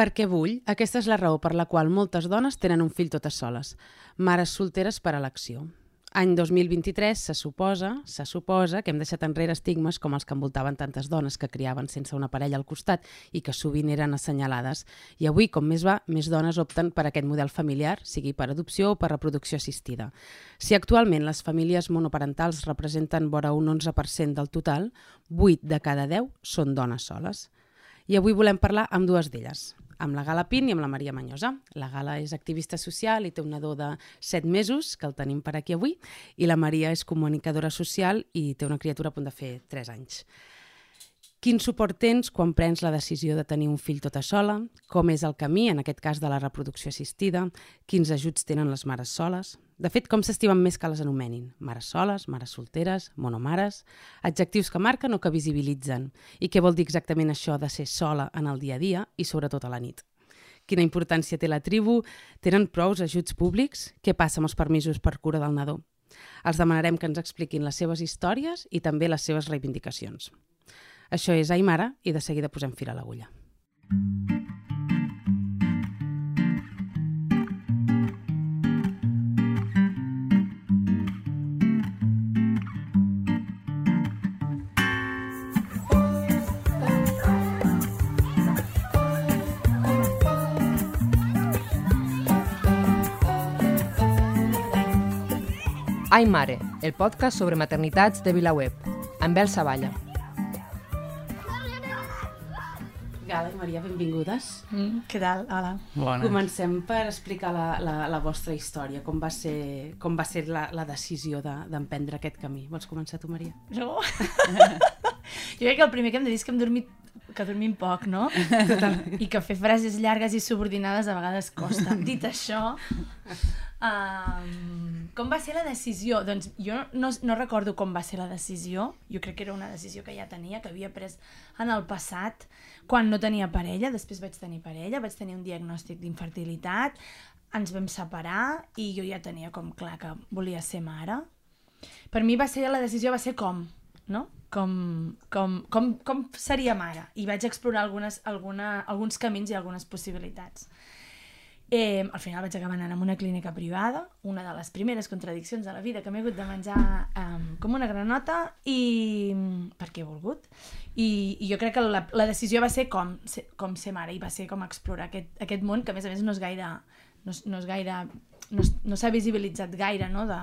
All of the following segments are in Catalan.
Perquè vull, aquesta és la raó per la qual moltes dones tenen un fill totes soles. Mares solteres per elecció. Any 2023 se suposa, se suposa que hem deixat enrere estigmes com els que envoltaven tantes dones que criaven sense una parella al costat i que sovint eren assenyalades. I avui, com més va, més dones opten per aquest model familiar, sigui per adopció o per reproducció assistida. Si actualment les famílies monoparentals representen vora un 11% del total, 8 de cada 10 són dones soles. I avui volem parlar amb dues d'elles, amb la Gala Pin i amb la Maria Manyosa. La Gala és activista social i té un nadó de 7 mesos, que el tenim per aquí avui, i la Maria és comunicadora social i té una criatura a punt de fer 3 anys. Quin suport tens quan prens la decisió de tenir un fill tota sola? Com és el camí, en aquest cas de la reproducció assistida? Quins ajuts tenen les mares soles? De fet, com s'estimen més que les anomenin? Mares soles, mares solteres, monomares? Adjectius que marquen o que visibilitzen? I què vol dir exactament això de ser sola en el dia a dia i sobretot a la nit? Quina importància té la tribu? Tenen prous ajuts públics? Què passa amb els permisos per cura del nadó? Els demanarem que ens expliquin les seves històries i també les seves reivindicacions. Això és Aimara i de seguida posem fil a l'agulla. Ai Mare, el podcast sobre maternitats de VilaWeb, amb Bel Savalla. Gala i Maria, benvingudes. Mm, què tal? Hola. Bona. Comencem per explicar la, la, la vostra història, com va ser, com va ser la, la decisió d'emprendre de, aquest camí. Vols començar tu, Maria? No? jo crec que el primer que hem de dir és que hem dormit que dormim poc, no? Total. I que fer frases llargues i subordinades a vegades costa. Dit això, um, com va ser la decisió? Doncs jo no, no recordo com va ser la decisió. Jo crec que era una decisió que ja tenia, que havia pres en el passat, quan no tenia parella, després vaig tenir parella, vaig tenir un diagnòstic d'infertilitat, ens vam separar i jo ja tenia com clar que volia ser mare. Per mi va ser, la decisió va ser com, no? Com, com, com, com seria mare. I vaig explorar algunes, alguna, alguns camins i algunes possibilitats. Eh, al final vaig acabar anant a una clínica privada, una de les primeres contradiccions de la vida que m'he hagut de menjar um, com una granota i perquè he volgut. I, i jo crec que la, la decisió va ser com, com ser mare i va ser com explorar aquest, aquest món que a més a més no és gaire no, no és gaire no, no s'ha visibilitzat gaire, no? De,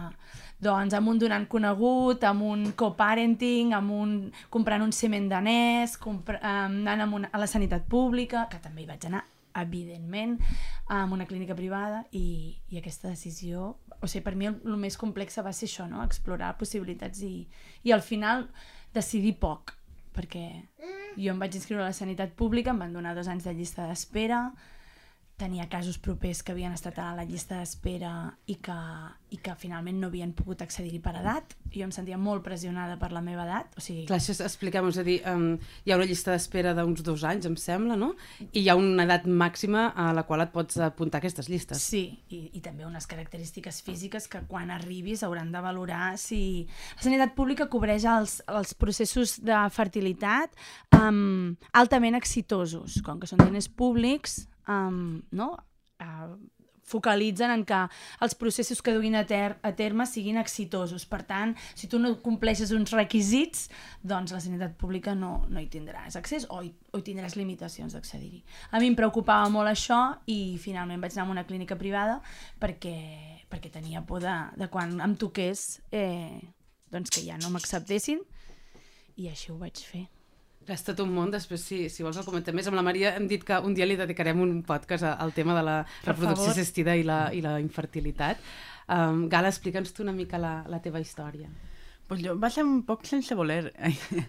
doncs amb un donant conegut, amb un coparenting, amb un comprant un cement danès, compra, um, anant amb una, a la sanitat pública, que també hi vaig anar evidentment, en una clínica privada i, i aquesta decisió, o sigui, per mi el, el més complex va ser això, no? explorar possibilitats i, i al final decidir poc, perquè jo em vaig inscriure a la sanitat pública, em van donar dos anys de llista d'espera, tenia casos propers que havien estat a la llista d'espera i, que, i que finalment no havien pogut accedir-hi per edat. Jo em sentia molt pressionada per la meva edat. O sigui... Clar, això expliquem, és a dir, um, hi ha una llista d'espera d'uns dos anys, em sembla, no? I hi ha una edat màxima a la qual et pots apuntar aquestes llistes. Sí, i, i també unes característiques físiques que quan arribis hauran de valorar si... La sanitat pública cobreix els, els processos de fertilitat um, altament exitosos. Com que són diners públics, um, no? Uh, focalitzen en que els processos que duguin a, ter a terme siguin exitosos. Per tant, si tu no compleixes uns requisits, doncs la sanitat pública no, no hi tindràs accés o hi, o hi tindràs limitacions d'accedir-hi. A mi em preocupava molt això i finalment vaig anar a una clínica privada perquè, perquè tenia por de, de quan em toqués eh, doncs que ja no m'acceptessin i així ho vaig fer. És tot un món, després si, si vols el comentem més. Amb la Maria hem dit que un dia li dedicarem un podcast al tema de la reproducció assistida i la, i la infertilitat. Um, Gala, explica'ns tu una mica la, la teva història. Pues jo va ser un poc sense voler.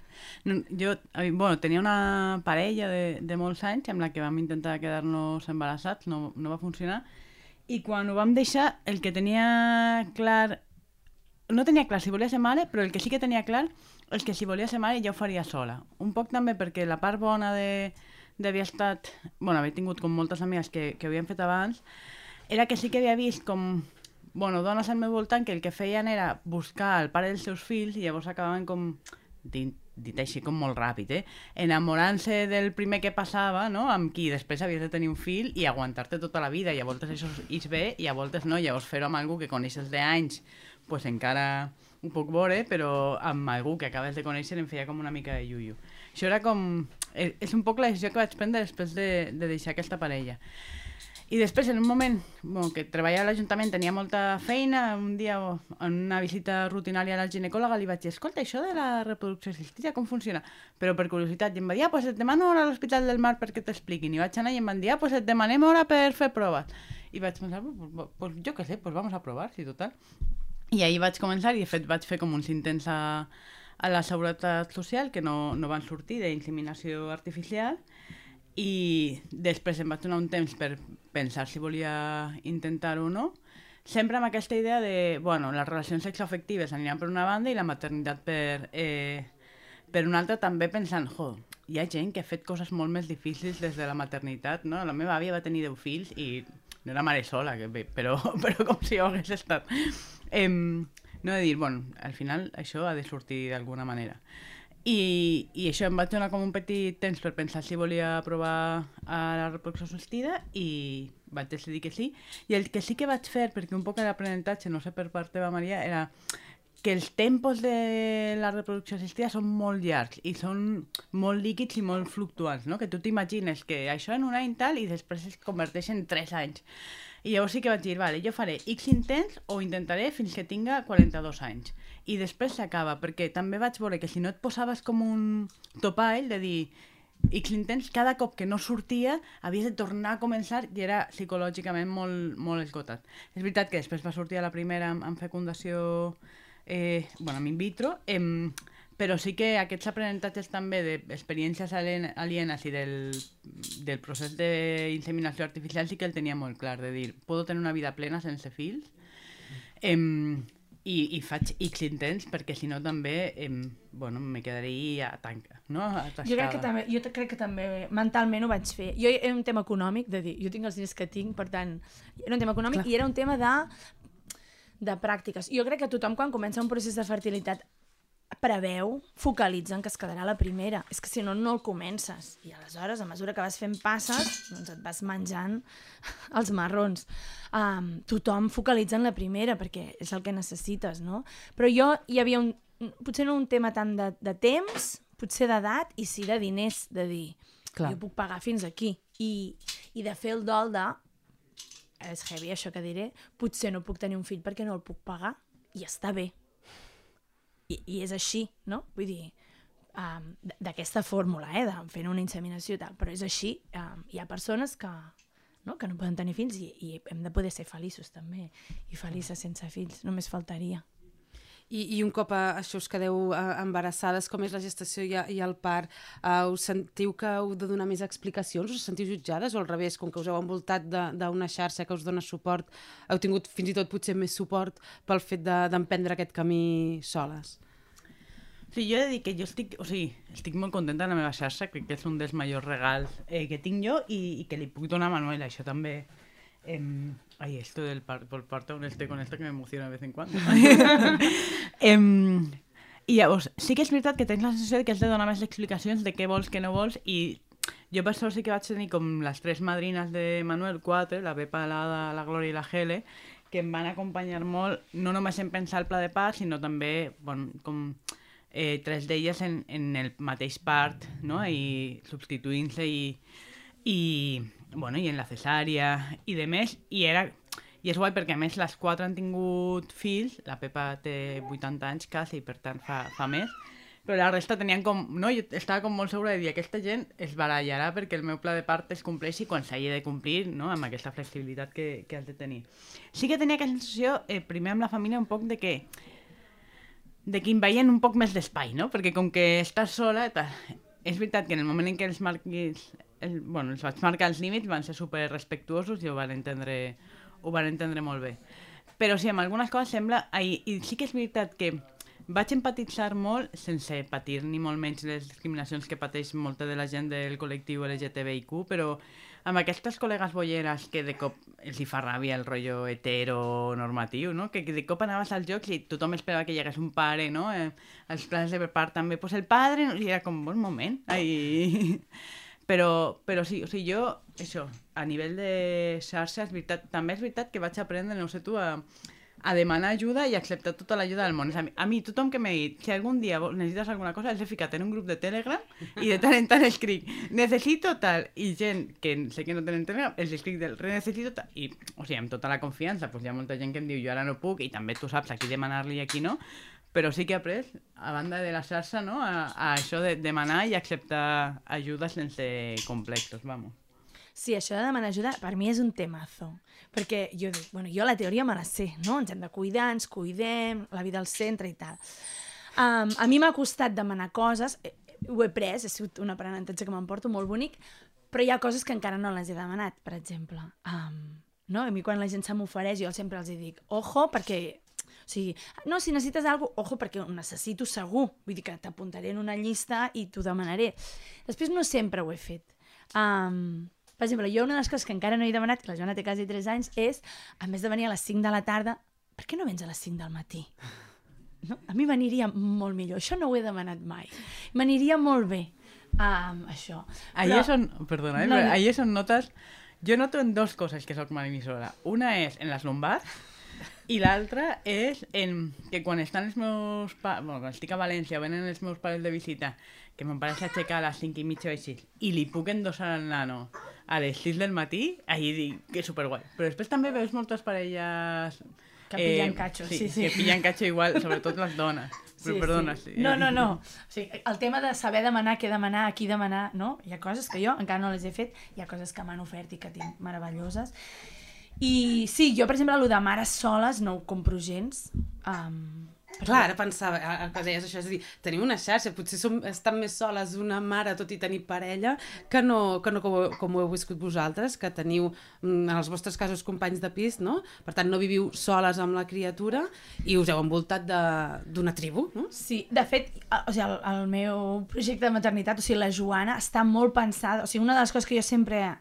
jo bueno, tenia una parella de, de molts anys amb la que vam intentar quedar-nos embarassats, no, no va funcionar, i quan ho vam deixar, el que tenia clar... No tenia clar si volia ser mare, però el que sí que tenia clar és que si volia ser mare ja ho faria sola. Un poc també perquè la part bona de d'haver estat... bueno, haver tingut com moltes amigues que, que havien fet abans, era que sí que havia vist com bueno, dones al meu voltant que el que feien era buscar el pare dels seus fills i llavors acabaven com dit així com molt ràpid, eh? Enamorant-se del primer que passava, no? Amb qui després havies de tenir un fill i aguantar-te tota la vida, i a voltes això és bé, i a voltes no, llavors fer-ho amb algú que coneixes d'anys, pues encara ho puc veure, però amb algú que acabes de conèixer em feia com una mica de yuyu. Això era com... És, és un poc la decisió que vaig prendre després de, de deixar aquesta parella. I després, en un moment bueno, que treballava a l'Ajuntament, tenia molta feina, un dia en una visita rutinària a la ginecòloga li vaig dir, escolta, això de la reproducció assistida, com funciona? Però per curiositat, i em va dir, ah, pues et demano hora a l'Hospital del Mar perquè t'expliquin. I vaig anar i em van dir, ah, pues et demanem hora per fer proves. I vaig pensar, pues, jo què sé, pues vamos a provar, sí, total. I ahir vaig començar i de fet vaig fer com uns intents a, a la Seguretat Social que no, no van sortir d'inseminació artificial i després em vaig donar un temps per pensar si volia intentar-ho o no, sempre amb aquesta idea de, bueno, les relacions sexoafectives aniran per una banda i la maternitat per, eh, per una altra, també pensant, jo, hi ha gent que ha fet coses molt més difícils des de la maternitat, no? La meva àvia va tenir 10 fills i no era mare sola, que, però, però com si ho hagués estat. Eh, no de dir, bueno, al final això ha de sortir d'alguna manera. I, I això em vaig donar com un petit temps per pensar si volia provar a la reproducció assistida i vaig decidir que sí. I el que sí que vaig fer, perquè un poc l'aprenentatge, no sé per part teva, Maria, era que els tempos de la reproducció assistida són molt llargs i són molt líquids i molt fluctuants, no? Que tu t'imagines que això en un any tal i després es converteix en tres anys. I llavors sí que vaig dir, vale, jo faré X intents o intentaré fins que tinga 42 anys. I després s'acaba, perquè també vaig veure que si no et posaves com un topall de dir X intents, cada cop que no sortia havies de tornar a començar i era psicològicament molt, molt esgotat. És veritat que després va sortir a la primera amb, amb fecundació, eh, bueno, amb in vitro, eh, però sí que aquests aprenentatges també d'experiències alienes i del, del procés d'inseminació artificial sí que el tenia molt clar, de dir, puedo tenir una vida plena sense fills, eh, i, i faig X intents perquè si no també em, bueno, me quedaria a tanca, no? Atascada. Jo crec que també, jo crec que també mentalment ho vaig fer. Jo era un tema econòmic, de dir, jo tinc els diners que tinc, per tant, era un tema econòmic Clar. i era un tema de de pràctiques. Jo crec que tothom quan comença un procés de fertilitat preveu, focalitza en que es quedarà la primera. És que si no, no el comences. I aleshores, a mesura que vas fent passes, doncs et vas menjant els marrons. Um, tothom focalitza en la primera, perquè és el que necessites, no? Però jo hi havia un... Potser no un tema tant de, de temps, potser d'edat, i sí de diners, de dir, Clar. jo puc pagar fins aquí. I, I de fer el dol de... És heavy això que diré, potser no puc tenir un fill perquè no el puc pagar, i està bé i, i és així, no? Vull dir, um, d'aquesta fórmula, eh, de fent una inseminació i tal, però és així. Um, hi ha persones que, no? que no poden tenir fills i, i hem de poder ser feliços també, i felices sense fills, només faltaria. I, i un cop a, això us quedeu uh, embarassades, com és la gestació i, i el part, uh, us sentiu que heu de donar més explicacions? Us sentiu jutjades o al revés, com que us heu envoltat d'una xarxa que us dona suport, heu tingut fins i tot potser més suport pel fet d'emprendre de, aquest camí soles? Sí, jo he de dir que jo estic, o sigui, estic molt contenta de la meva xarxa, crec que és un dels majors regals eh, que tinc jo i, i que li puc donar a Manuel, això també Eh, ay, esto del par por parto con este, con esto que me emociona de vez en cuando. eh, I llavors, sí que és veritat que tens la sensació que has de donar més explicacions de què vols, què no vols, i jo per sort sí que vaig tenir com les tres madrines de Manuel, quatre, la Pepa, la, la Glòria i la Gele, que em van acompanyar molt, no només en pensar el pla de pas, sinó també, bueno, com eh, tres d'elles en, en el mateix part, no? i substituint-se i, i, bueno, i en la cesària i de més, i era... I és guai perquè a més les quatre han tingut fills, la Pepa té 80 anys quasi, per tant fa, fa més, però la resta tenien com... No, jo estava com molt segura de dir aquesta gent es barallarà perquè el meu pla de part es compleixi quan s'hagi de complir, no?, amb aquesta flexibilitat que, que has de tenir. Sí que tenia aquesta sensació, eh, primer amb la família, un poc de que de que veien un poc més d'espai, no? Perquè com que estàs sola, és veritat que en el moment en què els marquis el, bueno, els vaig marcar els límits, van ser super respectuosos i ho van entendre, ho van entendre molt bé. Però sí, amb algunes coses sembla... I, I sí que és veritat que vaig empatitzar molt, sense patir ni molt menys les discriminacions que pateix molta de la gent del col·lectiu LGTBIQ, però amb aquestes col·legues bolleres que de cop els hi fa ràbia el rotllo heteronormatiu, no? Que, de cop anaves als jocs i tothom esperava que hi hagués un pare, no? Eh, als plans de part també, pues el padre, no? i era com, bon moment, ai... Però, però sí, o sigui, jo, a nivell de xarxa, és veritat, també és veritat que vaig aprendre, no sé tu, a, a demanar ajuda i acceptar tota l'ajuda del món. A mi, a mi, tothom que m'ha dit, si algun dia necessites alguna cosa, els he ficat en un grup de Telegram i de tant en tant escric, necessito tal, i gent que sé que no tenen Telegram, els escric del re necessito tal, i, o sigui, amb tota la confiança, doncs hi ha molta gent que em diu, jo ara no puc, i també tu saps a qui demanar-li i a qui no, però sí que he après, a banda de la xarxa, no? a, a això de demanar i acceptar ajuda sense complexos, vamos. Sí, això de demanar ajuda per mi és un temazo. Perquè jo dic, bueno, jo la teoria me la sé, no? Ens hem de cuidar, ens cuidem, la vida al centre i tal. Um, a mi m'ha costat demanar coses, eh, ho he pres, ha sigut un aprenentatge que m'emporto molt bonic, però hi ha coses que encara no les he demanat, per exemple. Um, no? A mi quan la gent se m'ofereix, jo sempre els dic, ojo, perquè o sigui, no, si necessites alguna cosa, ojo, perquè ho necessito segur. Vull dir que t'apuntaré en una llista i t'ho demanaré. Després no sempre ho he fet. Um, per exemple, jo una de les coses que encara no he demanat, que la Joana té quasi 3 anys, és, a més de venir a les 5 de la tarda, per què no vens a les 5 del matí? No? A mi m'aniria molt millor. Això no ho he demanat mai. M'aniria molt bé um, això. Ahí Però... és on, perdona, eh? no, no. ahí és on notes... Jo noto en dos coses que soc mala emissora. Una és en les lumbars, i l'altra és en, que quan estan els meus pares, bueno, quan estic a València, venen els meus pares de visita, que mon pare s'aixeca a les 5 i mitja o així, i li puc endossar al nano a les 6 del matí, ahí dic que és superguai. Però després també veus moltes parelles... Que pillen eh, catxo, sí, sí, sí. Que pillen catxo igual, sobretot les dones. Però sí, perdona, sí. sí. No, no, no. O sigui, el tema de saber demanar, què demanar, a qui demanar, no? Hi ha coses que jo encara no les he fet, hi ha coses que m'han ofert i que tinc meravelloses. I sí, jo, per exemple, el de mares soles no ho compro gens. Um, Clar, ara pensava, el que deies això, és a dir, tenim una xarxa, potser som, estan més soles una mare, tot i tenir parella, que no, que no com, com ho heu viscut vosaltres, que teniu, mm, en els vostres casos, companys de pis, no? Per tant, no viviu soles amb la criatura i us heu envoltat d'una tribu, no? Sí, de fet, o sigui, el, el meu projecte de maternitat, o sigui, la Joana, està molt pensada, o sigui, una de les coses que jo sempre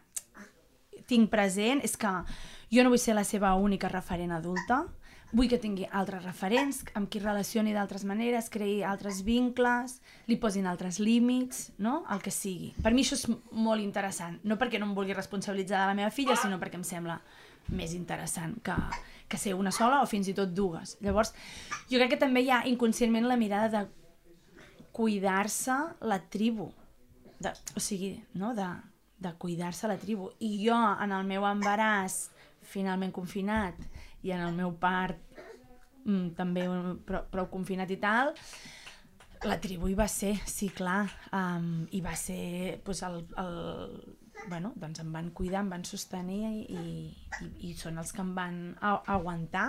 tinc present és que jo no vull ser la seva única referent adulta, vull que tingui altres referents, amb qui relacioni d'altres maneres, creï altres vincles, li posin altres límits, no? el que sigui. Per mi això és molt interessant, no perquè no em vulgui responsabilitzar de la meva filla, sinó perquè em sembla més interessant que, que ser una sola o fins i tot dues. Llavors, jo crec que també hi ha inconscientment la mirada de cuidar-se la tribu, de, o sigui, no? de, de cuidar-se la tribu. I jo, en el meu embaràs, finalment confinat i en el meu part mm, també prou, prou confinat i tal, la tribu hi va ser, sí, clar, um, i va ser pues, el, el, bueno, doncs em van cuidar, em van sostenir i, i, i són els que em van aguantar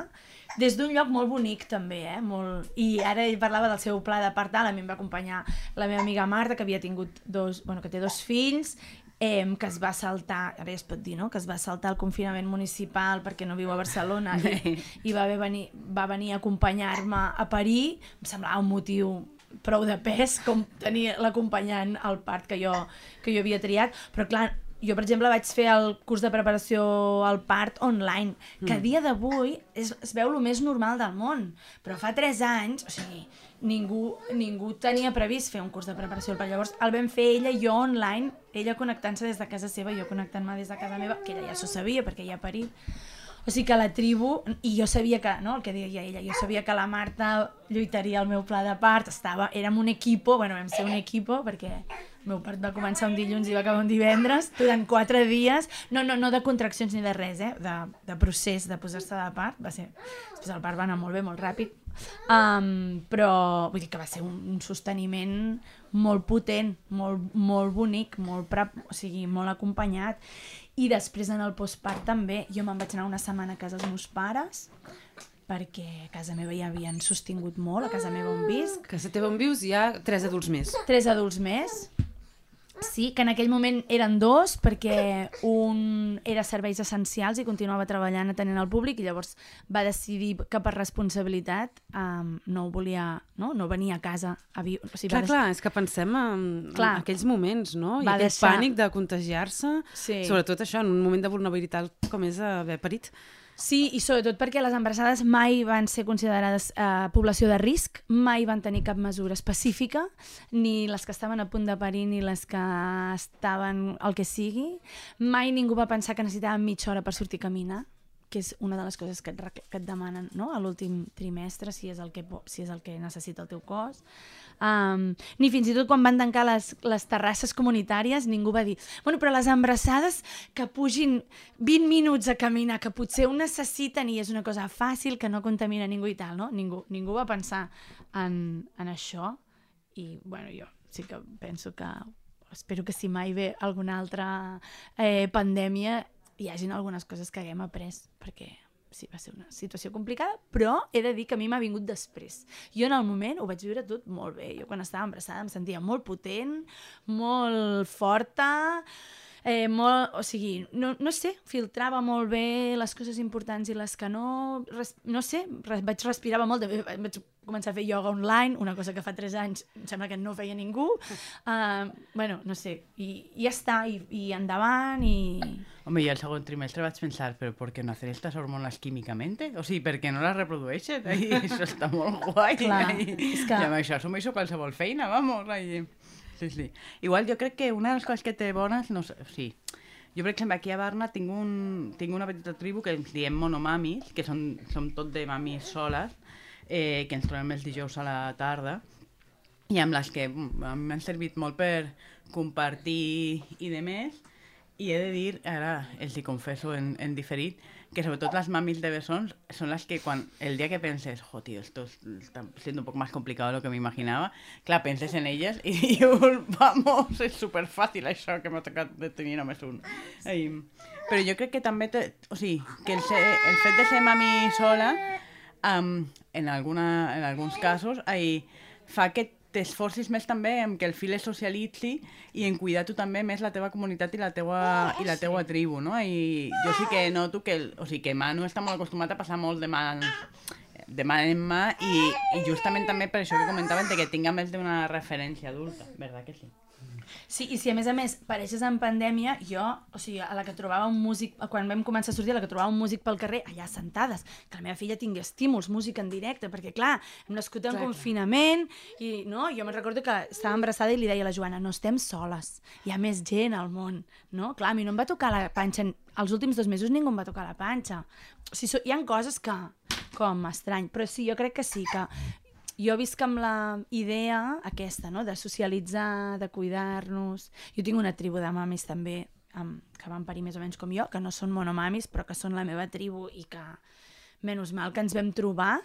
des d'un lloc molt bonic també, eh? Molt... i ara ell parlava del seu pla de partal, a mi em va acompanyar la meva amiga Marta que havia tingut dos, bueno, que té dos fills eh, que es va saltar, ara ja es pot dir, no? que es va saltar el confinament municipal perquè no viu a Barcelona. I, i va, venir, va venir a acompanyar-me a Parir, em semblava un motiu prou de pes com tenir l'acompanyant al part que jo, que jo havia triat, però clar, jo, per exemple, vaig fer el curs de preparació al part online, que a mm. dia d'avui es, es veu el més normal del món, però fa 3 anys, o sigui, ningú, ningú tenia previst fer un curs de preparació part. Llavors el vam fer ella i jo online, ella connectant-se des de casa seva jo connectant-me des de casa meva, que ella ja s'ho sabia perquè ja ha parit. O sigui que la tribu, i jo sabia que, no, el que deia ella, jo sabia que la Marta lluitaria al meu pla de part, estava, érem un equipo, bueno, vam ser un equipo perquè el meu part va començar un dilluns i va acabar un divendres, durant quatre dies, no, no, no de contraccions ni de res, eh? de, de procés de posar-se de part, va ser, després el part va anar molt bé, molt ràpid, um, però vull dir que va ser un, un sosteniment molt potent, molt, molt bonic, molt, pre, o sigui, molt acompanyat, i després en el postpart també, jo me'n vaig anar una setmana a casa dels meus pares, perquè a casa meva ja havien sostingut molt, a casa meva on visc. A casa teva on vius hi ha tres adults més. Tres adults més. Sí, que en aquell moment eren dos, perquè un era serveis essencials i continuava treballant atenent al públic i llavors va decidir que per responsabilitat um, no volia, no, no venia a casa a viure. O sigui, Clar, va dec- clar, és que pensem en, Clar. en aquells moments, no? I Va aquell deixar- pànic de contagiar-se, Sí. sobretot això, en un moment de vulnerabilitat com és haver parit. Sí, i sobretot perquè les embarassades mai van ser considerades eh, població de risc, mai van tenir cap mesura específica, ni les que estaven a punt de parir ni les que estaven el que sigui. Mai ningú va pensar que necessitaven mitja hora per sortir a caminar, que és una de les coses que et, que et demanen no? a l'últim trimestre, si és, el que, si és el que necessita el teu cos. Um, ni fins i tot quan van tancar les, les terrasses comunitàries ningú va dir, bueno, però les embarassades que pugin 20 minuts a caminar, que potser ho necessiten i és una cosa fàcil, que no contamina ningú i tal, no? Ningú, ningú va pensar en, en això i, bueno, jo sí que penso que espero que si mai ve alguna altra eh, pandèmia hi hagin algunes coses que haguem après, perquè sí, va ser una situació complicada, però he de dir que a mi m'ha vingut després. Jo en el moment ho vaig viure tot molt bé. Jo quan estava embarassada em sentia molt potent, molt forta, eh, molt, o sigui, no, no sé, filtrava molt bé les coses importants i les que no, res, no sé, res, vaig respirava molt, de, vaig començar a fer ioga online, una cosa que fa 3 anys em sembla que no feia ningú, uh, bueno, no sé, i, i ja està, i, i endavant, i... Home, jo el segon trimestre vaig pensar, però per què no hacer estas hormones químicamente? O sigui, per què no les reprodueixes? Ai, això està molt guai. Clar, ai. és que- I amb això assumeixo qualsevol feina, vamos. Ai. Sí, sí. Igual jo crec que una de les coses que té bones, no sé, sí, jo, per exemple, aquí a Barna tinc, un, tinc una petita tribu que ens diem monomamis, que són, som tot de mamis soles, eh, que ens trobem els dijous a la tarda, i amb les que mm, m'han servit molt per compartir i de més, i he de dir, ara els hi confesso en, en diferit, que sobretot las mamis de bessons son las que quan, el día que penses, jo, tío, esto es- está siendo un poco más complicado de lo que me imaginaba, clar, penses en elles i dius, vamos, és super fàcil això que m'ha tocat de tenir només un. Ai, però jo crec que també, té, o sigui, que el, ser, el fet de ser mami sola, um, en, alguna, en alguns casos, ai, fa que t'esforcis més també en que el fill es socialitzi i en cuidar tu també més la teva comunitat i la teua, i la teua tribu, no? I jo sí que noto que, el, o sigui, que Manu està molt acostumat a passar molt de mà, de mà en mà i, i justament també per això que comentaven de que tinga més d'una referència adulta, verdad que sí? Sí, i si a més a més pareixes en pandèmia, jo, o sigui, a la que trobava un músic, quan vam començar a sortir, a la que trobava un músic pel carrer, allà sentades, que la meva filla tingui estímuls, música en directe, perquè clar, hem nascut en Clar, clar. confinament, i no, jo me'n recordo que estava embarassada i li deia a la Joana, no estem soles, hi ha més gent al món, no? Clar, a mi no em va tocar la panxa, els últims dos mesos ningú em va tocar la panxa. O sigui, hi han coses que, com estrany, però sí, jo crec que sí, que jo visc amb la idea aquesta, no?, de socialitzar, de cuidar-nos. Jo tinc una tribu de mamis també, um, que van parir més o menys com jo, que no són monomamis, però que són la meva tribu i que menys mal que ens vam trobar,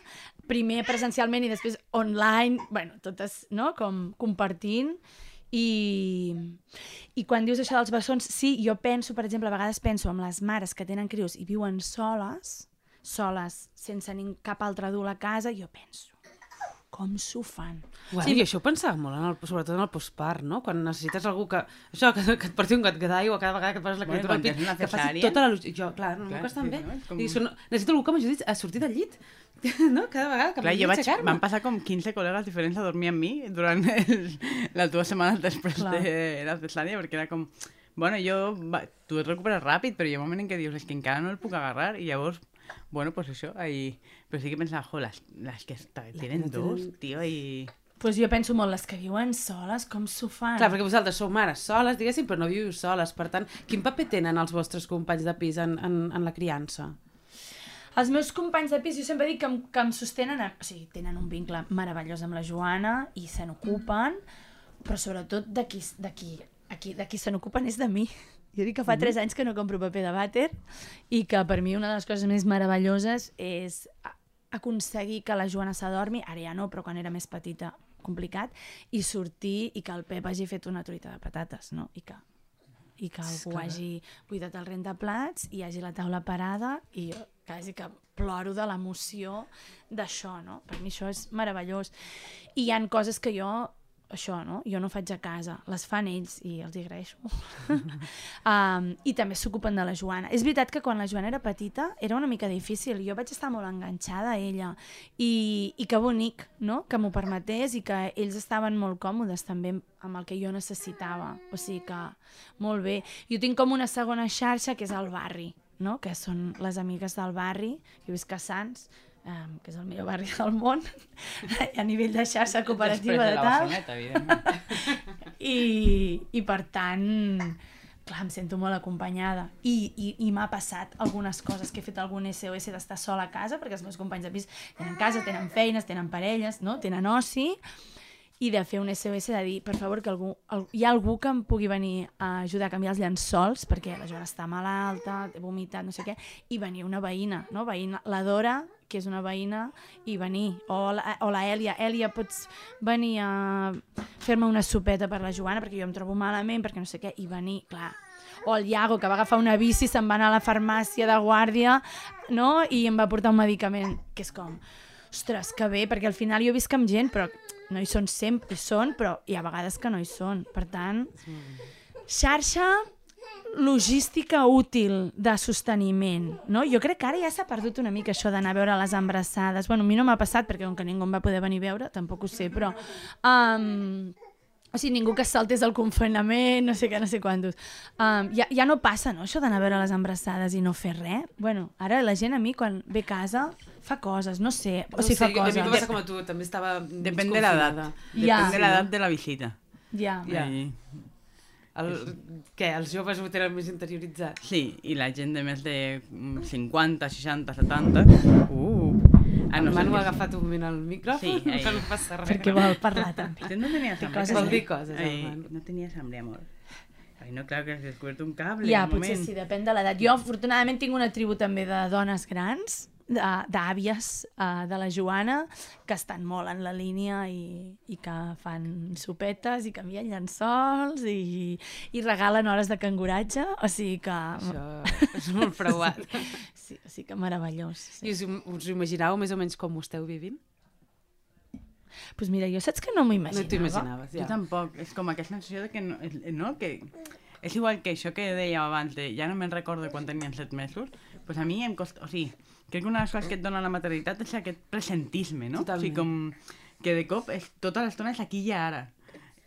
primer presencialment i després online, bueno, totes, no?, com compartint, i, i quan dius això dels bessons, sí, jo penso, per exemple, a vegades penso en les mares que tenen crios i viuen soles, soles, sense cap altre adult a casa, jo penso, com s'ho fan? Bueno, sí, jo això ho pensava molt, en el, sobretot en el postpart, no? Quan necessites algú que... Això, que, que et porti un gat d'aigua cada vegada que et poses la Bueno, criatura quan al pit, que faci tota la... Jo, clar, no, clar, estan bé. no? Com- I necessito algú que m'ajudi a sortir del llit, no? Cada vegada que Clar, jo a vaig, aixecar-me. van passar com 15 col·legues diferents a dormir amb mi durant el, les dues setmanes després Clar. de la cesària, perquè era com... Bueno, jo... Va, tu et recuperes ràpid, però hi ha un moment en què dius, és que encara no el puc agarrar, i llavors, bueno, pues això, ahí... Però sí que pensava, jo, les, les que està, tenen dos, tenen- tio, i... pues jo penso molt, les que viuen soles, com s'ho fan? Clar, perquè vosaltres sou mares soles, diguéssim, però no viu soles. Per tant, quin paper tenen els vostres companys de pis en, en, en la criança? Els meus companys de pis, jo sempre dic que em, que em sostenen, a, o sigui, tenen un vincle meravellós amb la Joana i se n'ocupen, però sobretot de qui, de qui, aquí, de qui se n'ocupen és de mi. Jo dic que fa 3 anys que no compro paper de vàter i que per mi una de les coses més meravelloses és aconseguir que la Joana s'adormi, ara ja no, però quan era més petita, complicat, i sortir i que el Pep hagi fet una truita de patates, no? I que i que algú hagi buidat el rentaplats i hagi la taula parada i jo quasi que ploro de l'emoció d'això, no? Per mi això és meravellós. I hi han coses que jo això, no? Jo no faig a casa, les fan ells i els agraeixo um, I també s'ocupen de la Joana. És veritat que quan la Joana era petita era una mica difícil, jo vaig estar molt enganxada a ella i, i que bonic, no?, que m'ho permetés i que ells estaven molt còmodes també amb el que jo necessitava. O sigui que, molt bé. Jo tinc com una segona xarxa que és el barri, no?, que són les amigues del barri, jo visc a Sants, um, que és el millor barri del món, a nivell de xarxa cooperativa de de tal. Barceloneta. I, i per tant, clar, em sento molt acompanyada. I, i, i m'ha passat algunes coses, que he fet algun SOS d'estar sola a casa, perquè els meus companys de pis tenen casa, tenen feines, tenen parelles, no? tenen oci, i de fer un SOS de dir, per favor, que algú, al, hi ha algú que em pugui venir a ajudar a canviar els llençols, perquè la Joana està malalta, té vomitat, no sé què, i venir una veïna, no? veïna, la Dora, que és una veïna, i venir. O la, o la Èlia, Èlia, pots venir a fer-me una sopeta per la Joana, perquè jo em trobo malament, perquè no sé què, i venir, clar. O el Iago, que va agafar una bici, se'n va anar a la farmàcia de guàrdia, no?, i em va portar un medicament, que és com, ostres, que bé, perquè al final jo visc amb gent, però no hi són sempre, hi són, però hi ha vegades que no hi són. Per tant, xarxa logística útil de sosteniment, no? Jo crec que ara ja s'ha perdut una mica això d'anar a veure les embrassades. Bueno, a mi no m'ha passat perquè com que ningú em va poder venir a veure, tampoc ho sé, però... Um, o sigui, ningú que saltés el confinament, no sé què, no sé quantos. Um, ja, ja no passa, no?, això d'anar a veure les embrassades i no fer res. Bueno, ara la gent a mi, quan ve a casa, fa coses, no sé. O sigui, fa A mi em coses. passa com a tu, també estava Depèn de l'edat. Ja. Depèn de l'edat de la visita. Ja. Ja. I, El, què, els joves ho tenen més interioritzat? sí, i la gent de més de mm, 50, 60, 70... Uh, Ah, no el Manu ha agafat un moment el micròfon, Sí, que no passa res. Perquè vol parlar també. Usted no tenía hambre. coses, Vol dir coses, el Manu. no tenías hambre, amor. Ay, no, claro que has descubierto un cable. Ja, un potser moment. sí, depèn de l'edat. Jo, afortunadament, tinc una tribu també de dones grans, d'àvies uh, de la Joana, que estan molt en la línia i, i que fan sopetes i canvien llençols i, i regalen hores de canguratge, o sigui que... Això és molt preuat. Sí, o sigui que meravellós. Sí. I us, us imaginàveu més o menys com ho esteu vivint? pues mira, jo saps que no m'ho No t'ho imaginava. imaginaves, Jo ja. tampoc. És com aquesta sensació de que no, és- no, que és igual que això que dèiem abans de ja no me'n recordo quan tenien set mesos, pues a mi em costa... O sigui, crec que una de les coses que et dona la maternitat és aquest presentisme, no? Totalment. O sigui, com que de cop és, tota l'estona és aquí i ara.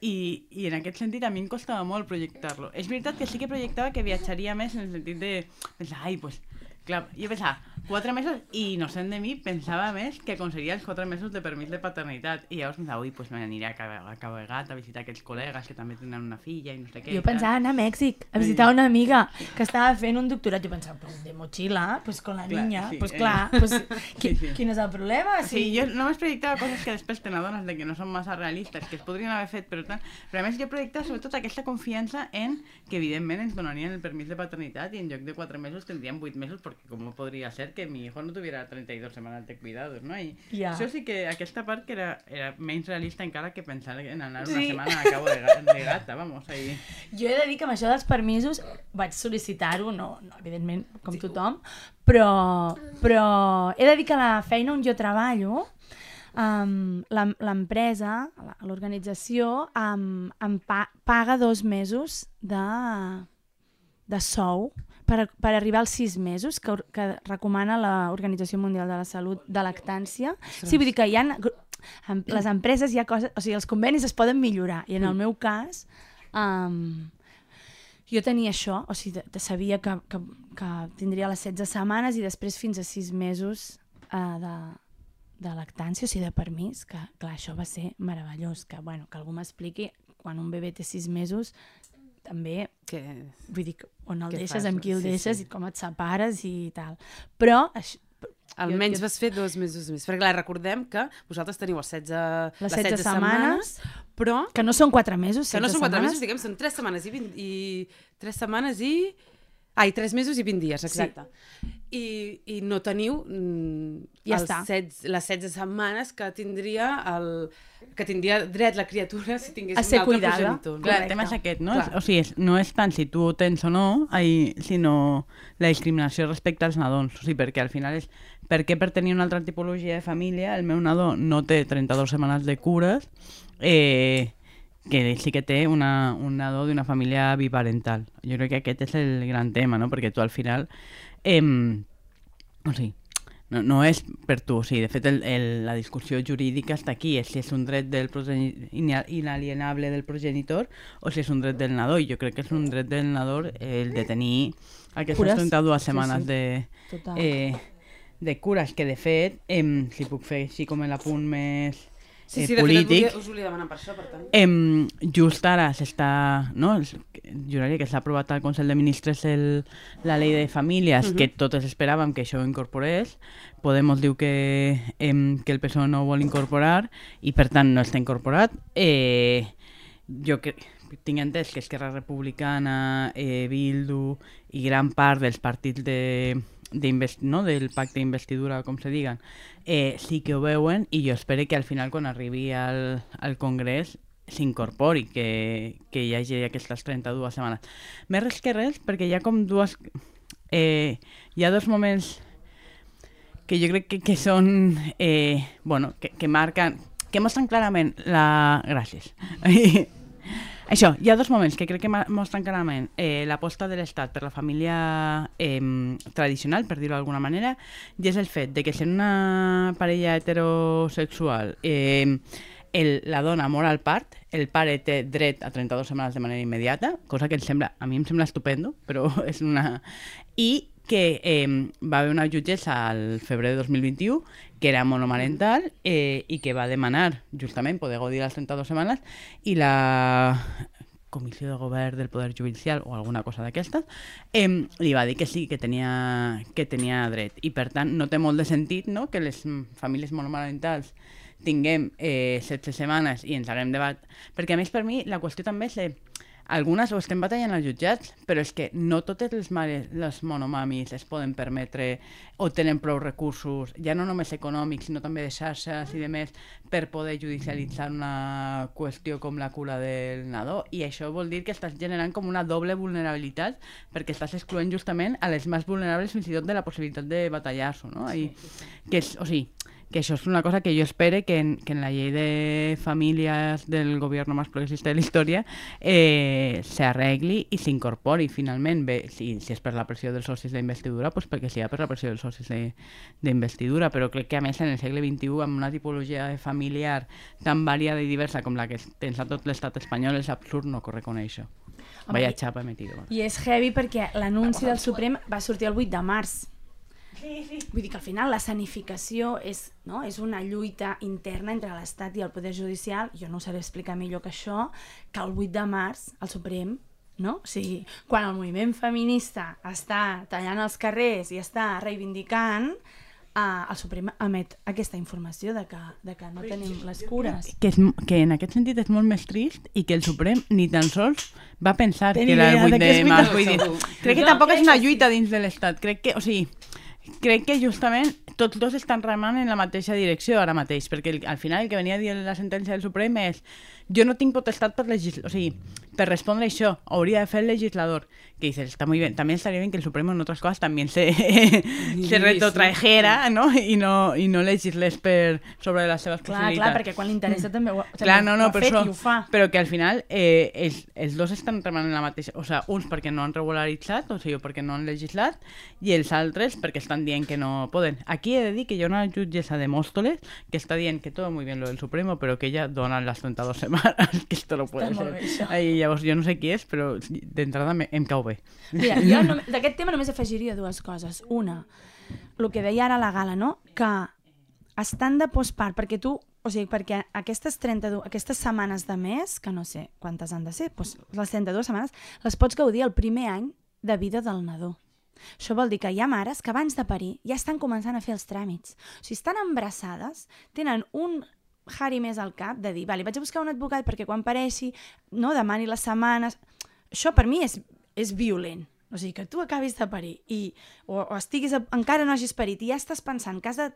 I, I en aquest sentit a mi em costava molt projectar-lo. És veritat que sí que projectava que viatjaria més en el sentit de pensar, ai, pues, clar, jo pensava, quatre mesos, i innocent de mi, pensava més que aconseguiria els quatre mesos de permís de paternitat. I llavors pensava, ui, pues me n'aniré a Cabo a visitar aquells col·legues que també tenen una filla i no sé què. Jo pensava anar a Mèxic a visitar una amiga que estava fent un doctorat. Jo pensava, pues de mochila, pues con la Clar, niña, sí, pues eh. clar, pues, qui, Sí, sí. quin és el problema? Sí, jo només projectava coses que després te n'adones de que no són massa realistes, que es podrien haver fet, però tant. Però a més jo projectava sobretot aquesta confiança en que evidentment ens donarien el permís de paternitat i en lloc de 4 mesos tindríem 8 mesos perquè com podria ser que mi hijo no tuviera 32 setmanes de cuidados, no? I Ja. això sí que aquesta part que era, era menys realista encara que pensar en anar una Sí. setmana a cabo de, de gata, vamos, ahí. Jo he de dir que amb això dels permisos vaig sol·licitar-ho, no, no, evidentment, com tothom, però, però he de dir que la feina on jo treballo, um, l'em- l'empresa, la- l'organització, um, em pa paga dos mesos de, de sou per, per arribar als sis mesos que, que recomana l'Organització Mundial de la Salut de lactància. Sí, vull dir que hi ha, em- les empreses hi ha coses, o sigui, els convenis es poden millorar i en el meu cas um, jo tenia això, o sigui, de, de sabia que, que, que tindria les 16 setmanes i després fins a 6 mesos uh, de, de lactància, o sigui, de permís, que clar, això va ser meravellós, que, bueno, que algú m'expliqui quan un bebè té 6 mesos també, Que... vull dir, on el deixes, fas? amb qui el Sí, deixes sí. i com et separes i tal. Però, això, Almenys jo- vas fer dos mesos més. Perquè clar, recordem que vosaltres teniu els 16, les 16, setmanes, però que no són 4 mesos, que no 16 són 4 setmanes, mesos, diguem, són 3 setmanes i 20, i 3 setmanes i... Ai, 3 mesos i 20 dies, exacte. Sí. I, I no teniu mm, Ja els està. 16, les 16 setmanes que tindria el, que tindria dret la criatura si tingués A ser un altre cuidada. progenitor. Clar, Correcte. el tema és aquest, no? Clar. O sigui, és, no és tant si tu ho tens o no, ai, sinó la discriminació respecte als nadons. O sigui, perquè al final és per què per tenir una altra tipologia de família el meu nadó no té 32 setmanes de cures eh, que sí que té una, un nadó d'una família biparental. Jo crec que aquest és el gran tema, no? perquè tu al final... Eh, o sigui, no, no és per tu, o sigui, de fet el, el, la discussió jurídica està aquí, és si és un dret del inalienable del progenitor o si és un dret del nadó, i jo crec que és un dret del nadó el de tenir aquestes Cures. 32 setmanes Sí, sí. de, Total. eh, de cures, que de fet, em, si puc fer així com l'apunt més Sí, eh, sí, de polític, fet, us volia demanar per això, per tant. Em, just ara s'està, no? Juraria que s'ha aprovat al Consell de Ministres el, la llei de famílies, que totes esperàvem que això ho incorporés. Podemos diu que, em, que el PSOE no ho vol incorporar i per tant no està incorporat. Eh, jo que, tinc entès que Esquerra Republicana, eh, Bildu i gran part dels partits de, no, del pacte d'investidura, com se diguen, eh, sí que ho veuen i jo espero que al final quan arribi al, al Congrés s'incorpori, que, que hi hagi aquestes 32 setmanes. Més res que res, perquè hi ha com dues... Eh, hi ha dos moments que jo crec que, que són... Eh, bueno, que, que marquen... que mostren clarament la... Gràcies. Això, hi ha dos moments que crec que mostren clarament eh, l'aposta de l'Estat per la família eh, tradicional, per dir-ho d'alguna manera, i és el fet de que sent una parella heterosexual eh, el, la dona mor al part, el pare té dret a 32 setmanes de manera immediata, cosa que em sembla, a mi em sembla estupendo, però és una... I que eh, va haver una jutgessa al febrer de 2021 que era monomarental eh, i que va demanar justament poder gaudir les 32 setmanes i la comissió de govern del Poder Judicial o alguna cosa d'aquestes, eh, li va dir que sí, que tenia, que tenia dret. I per tant no té molt de sentit no? que les famílies monomarentals tinguem eh, 16 setmanes i ens haguem debat... Perquè a més per mi la qüestió també és... Eh, algunes ho estem batallant als jutjats, però és que no totes les mares, les monomamis, es poden permetre o tenen prou recursos, ja no només econòmics, sinó també de xarxes i de més, per poder judicialitzar una qüestió com la cura del nadó. I això vol dir que estàs generant com una doble vulnerabilitat, perquè estàs excloent justament a les més vulnerables fins i tot de la possibilitat de batallar-s'ho, no? I, que és, o sigui, que això és una cosa que jo espero que en, que en la llei de famílies del govern més progressista de la història eh, s'arregli i s'incorpori finalment. Bé, si, si és per la pressió dels socis d'investidura, doncs perquè sigui per la pressió dels socis de- d'investidura, però crec que a més en el segle XXI amb una tipologia familiar tan variada i diversa com la que tens a tot l'estat espanyol és absurd no reconèixer. Home, Vaya xapa he metido. I és heavy perquè l'anunci del Suprem va sortir el 8 de març. Vull dir que al final la sanificació és, no? és una lluita interna entre l'Estat i el Poder Judicial, jo no ho sabé explicar millor que això, que el 8 de març el Suprem no? O sigui, quan el moviment feminista està tallant els carrers i està reivindicant, eh, el Suprem emet aquesta informació de que, de que no tenim les cures. que, és, que en aquest sentit és molt més trist i que el Suprem ni tan sols va pensar Té que era el idea 8 de març. Vull dir, crec que tampoc crec és una sí. lluita dins de l'Estat. Crec que, o sigui, crec que justament tots dos estan remant en la mateixa direcció ara mateix, perquè el, al final el que venia a dir la sentència del Suprem és jo no tinc potestat per legislar, o sigui, per respondre això, hauria de fer el legislador. Que dices, está muy bien. También estaría bien que el Supremo en otras cosas también se, se retrotrajera, ¿no? I no, i no legislés per sobre les seves Clar, possibilitats. clar, perquè quan li interessa també ho, també Clar, no, ho no, ha per fet això, i ho fa. però que al final eh, els, els dos estan remant en la mateixa... O sigui, uns perquè no han regularitzat, o sigui, perquè no han legislat, i els altres perquè estan dient que no poden. Aquí he de dir que hi ha una jutgessa de Móstoles que està dient que todo muy bien lo del Supremo, però que ella dona las 32 semanas, que esto no puede ser. bé. Ai, llavors, jo no sé qui és, però d'entrada me- em cau bé. Mira, jo no, d'aquest tema només afegiria dues coses. Una, el que deia ara la Gala, no? que estan de postpart, perquè tu, o sigui, perquè aquestes 32, aquestes setmanes de mes, que no sé quantes han de ser, doncs les 32 setmanes, les pots gaudir el primer any de vida del nadó. Això vol dir que hi ha mares que abans de parir ja estan començant a fer els tràmits. O sigui, estan embarassades, tenen un Harry més al cap de dir, vale, vaig a buscar un advocat perquè quan pareixi, no, demani les setmanes... Això per mi és, és violent. O sigui, que tu acabis de parir i, o, o estiguis, a, encara no hagis parit i ja estàs pensant que has de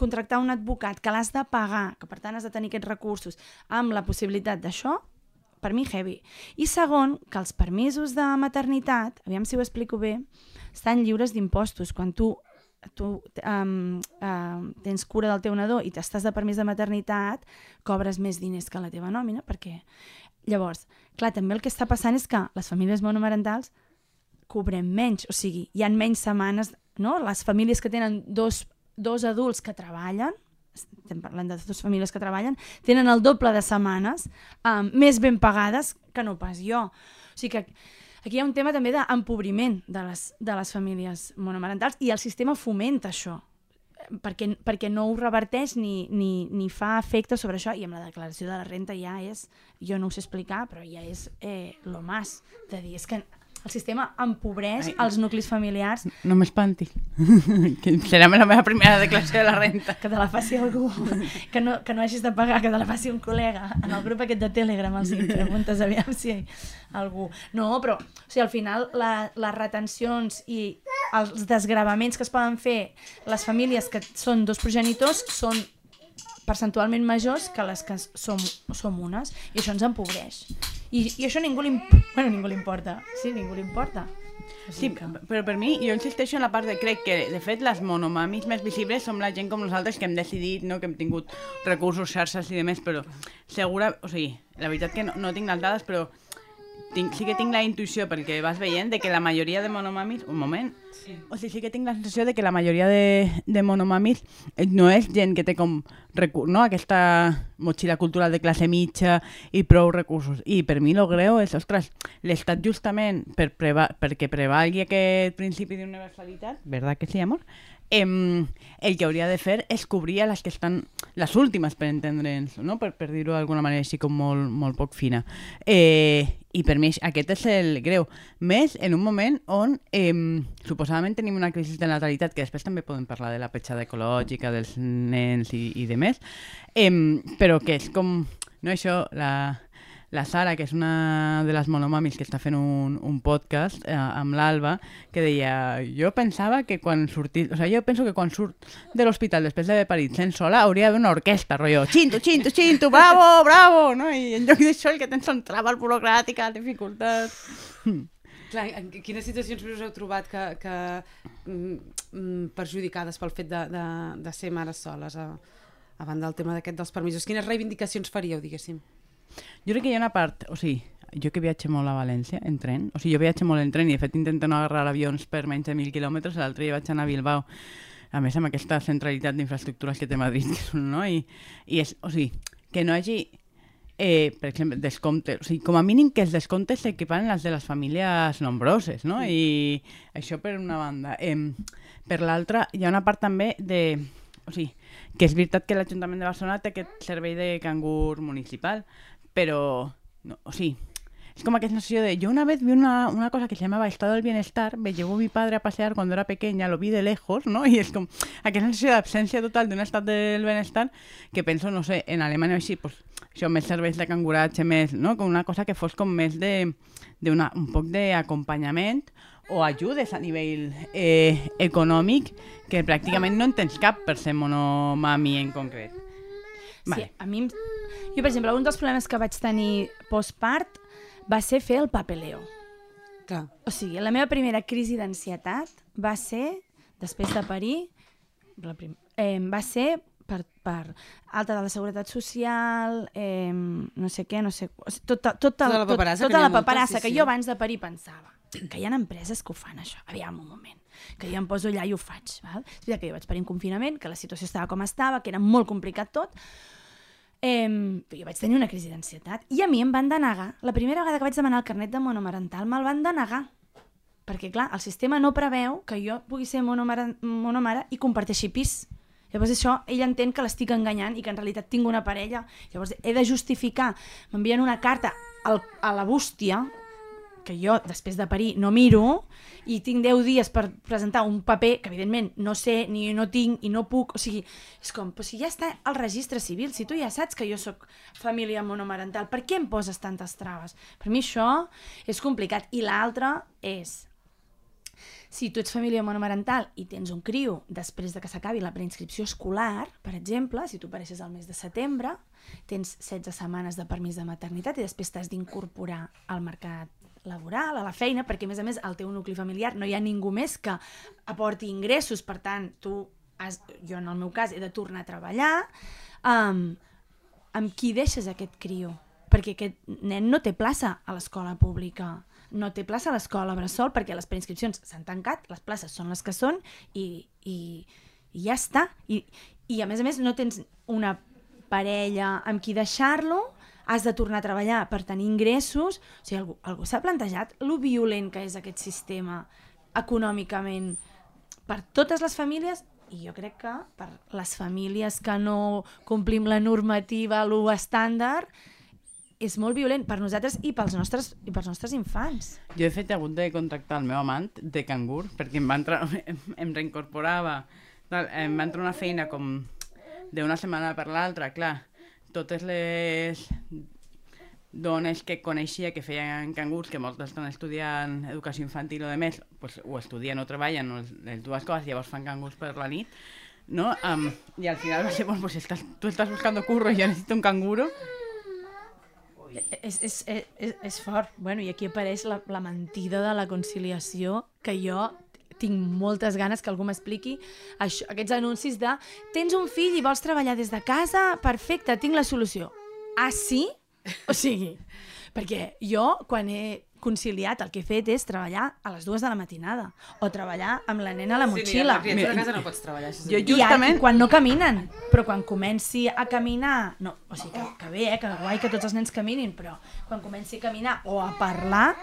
contractar un advocat, que l'has de pagar, que per tant has de tenir aquests recursos, amb la possibilitat d'això, per mi heavy. I segon, que els permisos de maternitat, aviam si ho explico bé, estan lliures d'impostos. Quan tu tu um, um, tens cura del teu nadó i t'estàs de permís de maternitat, cobres més diners que la teva nòmina, perquè... Llavors, clar, també el que està passant és que les famílies monomarentals cobrem menys, o sigui, hi han menys setmanes, no? Les famílies que tenen dos, dos adults que treballen, estem parlant de dues famílies que treballen, tenen el doble de setmanes um, més ben pagades que no pas jo. O sigui que aquí hi ha un tema també d'empobriment de les, de les famílies monomarentals i el sistema fomenta això perquè, perquè no ho reverteix ni, ni, ni fa efecte sobre això. I amb la declaració de la renta ja és, jo no ho sé explicar, però ja és eh, lo más de dir, és que el sistema empobreix Ai, els nuclis familiars. No m'espanti. que serà la meva primera declaració de la renta. Que te la faci algú, que no, que no hagis de pagar, que te la faci un col·lega. En el grup aquest de Telegram els preguntes aviam si algú... No, però o sigui, al final la, les retencions i els desgravaments que es poden fer les famílies que són dos progenitors són percentualment majors que les que som, som unes i això ens empobreix. I, i això ningú li, bueno, ningú li importa. Sí, ningú li importa. Sí, però per mi, jo insisteixo en la part de crec que, de fet, les monomamis més visibles som la gent com nosaltres que hem decidit, no? que hem tingut recursos, xarxes i demés, però segura, o sigui, la veritat que no, no tinc les dades, però tinc, sí que tinc la intuïció, perquè vas veient, de que la majoria de monomamis... Un moment. Sí. O sigui, sí que tinc la sensació de que la majoria de, de monomamis eh, no és gent que té com no? aquesta motxilla cultural de classe mitja i prou recursos. I per mi lo greu és, ostres, l'Estat justament per preva perquè prevalgui aquest principi d'universalitat, verdad que sí, amor? Eh, el que hauria de fer és cobrir les que estan les últimes, per entendre'ns, no? per, per dir-ho d'alguna manera així com molt, molt poc fina. Eh, I per mi aquest és el greu. Més en un moment on eh, suposadament tenim una crisi de natalitat, que després també podem parlar de la petjada ecològica, dels nens i, i de més, eh, però que és com, no això, la, la Sara, que és una de les monomamis que està fent un, un podcast eh, amb l'Alba, que deia, jo pensava que quan sortís, o sea, jo penso que quan surt de l'hospital després d'haver parit sent sola hauria d'haver una orquestra, rotllo, xinto, xinto, xinto, bravo, bravo, no? I en lloc d'això el que tens són traves burocràtiques, dificultats... Clar, en quines situacions us heu trobat que, que mm, mm, perjudicades pel fet de, de, de ser mares soles a, a banda del tema d'aquest dels permisos? Quines reivindicacions faríeu, diguéssim? Jo crec que hi ha una part, o sigui, jo que viatge molt a València en tren, o sigui, jo viatge molt en tren i de fet intento no agarrar avions per menys de mil quilòmetres, l'altre dia vaig anar a Bilbao, a més amb aquesta centralitat d'infraestructures que té Madrid, no? I, i és, o sigui, que no hagi eh, per exemple, descomptes, o sigui, com a mínim que els descomptes s'equiparen les de les famílies nombroses, no? I això per una banda. Eh, per l'altra, hi ha una part també de... O sigui, que és veritat que l'Ajuntament de Barcelona té aquest servei de cangur municipal, pero, no, sí, es como que es sensación de... Yo una vez vi una, una cosa que se llamaba Estado del Bienestar, me llevó mi padre a pasear cuando era pequeña, lo vi de lejos, ¿no? Y es como aquella sensació d'absència total d'un estat del benestar que penso, no sé, en Alemanya així, pues, això, més serveis de canguratge, més, no? Com una cosa que fos com més de, de una, un poc d'acompanyament o ajudes a nivell eh, econòmic que pràcticament no en tens cap per ser monomami en concret. Vale. Sí, a mi jo, per exemple, un dels problemes que vaig tenir postpart va ser fer el papeleo. Clar. O sigui, la meva primera crisi d'ansietat va ser, després de parir, la prim... eh, va ser per, per alta de la Seguretat Social, eh, no sé què, no sé... O sigui, tota, tota, tota la paperassa, tot, tota la paperassa moltes, sí, que jo abans de parir pensava que hi ha empreses que ho fan, això. Aviam un moment que jo em poso allà i ho faig. Val? És veritat que jo vaig parir en confinament, que la situació estava com estava, que era molt complicat tot, Eh, jo vaig tenir una crisi d'ansietat i a mi em van denegar. La primera vegada que vaig demanar el carnet de monomarental me'l van denegar. Perquè, clar, el sistema no preveu que jo pugui ser monomare, monomare i comparteixi pis. Llavors això, ell entén que l'estic enganyant i que en realitat tinc una parella. Llavors he de justificar. M'envien una carta al, a la bústia, que jo, després de parir, no miro, i tinc 10 dies per presentar un paper que, evidentment, no sé, ni no tinc i no puc... O sigui, és com, però si ja està al registre civil, si tu ja saps que jo sóc família monomarental, per què em poses tantes traves? Per mi això és complicat. I l'altre és, si tu ets família monomarental i tens un criu després de que s'acabi la preinscripció escolar, per exemple, si tu apareixes al mes de setembre, tens 16 setmanes de permís de maternitat i després t'has d'incorporar al mercat laboral, a la feina, perquè a més a més al teu nucli familiar no hi ha ningú més que aporti ingressos, per tant, tu, has, jo en el meu cas, he de tornar a treballar, um, amb qui deixes aquest criu? Perquè aquest nen no té plaça a l'escola pública, no té plaça a l'escola Bressol perquè les preinscripcions s'han tancat, les places són les que són i, i, i ja està. I, I a més a més no tens una parella amb qui deixar-lo, has de tornar a treballar per tenir ingressos. O sigui, algú, algú s'ha plantejat lo violent que és aquest sistema econòmicament per totes les famílies i jo crec que per les famílies que no complim la normativa, lo estàndard, és molt violent per nosaltres i pels nostres, i pels nostres infants. Jo he fet hagut de contractar el meu amant de cangur perquè em, va entrar, em, reincorporava, em va entrar una feina com d'una setmana per l'altra, clar, totes les dones que coneixia que feien cangurs, que moltes estan estudiant educació infantil o de més, pues, o estudien o treballen, o les dues coses, llavors fan cangurs per la nit, no? Um, I al final va ser, bueno, pues estás, tú estás buscando curro y yo necesito un canguro, És, és, és, és fort. Bueno, I aquí apareix la, la mentida de la conciliació que jo tinc moltes ganes que algú m'expliqui això, aquests anuncis de tens un fill i vols treballar des de casa? Perfecte, tinc la solució. Ah, sí? O sigui, perquè jo, quan he conciliat, el que he fet és treballar a les dues de la matinada o treballar amb la nena a la motxilla. Sí, ni a casa no pots treballar. Això Jo justament- I quan no caminen, però quan comenci a caminar, no, o sigui, que, que bé, eh, que guai que tots els nens caminin, però quan comenci a caminar o a parlar,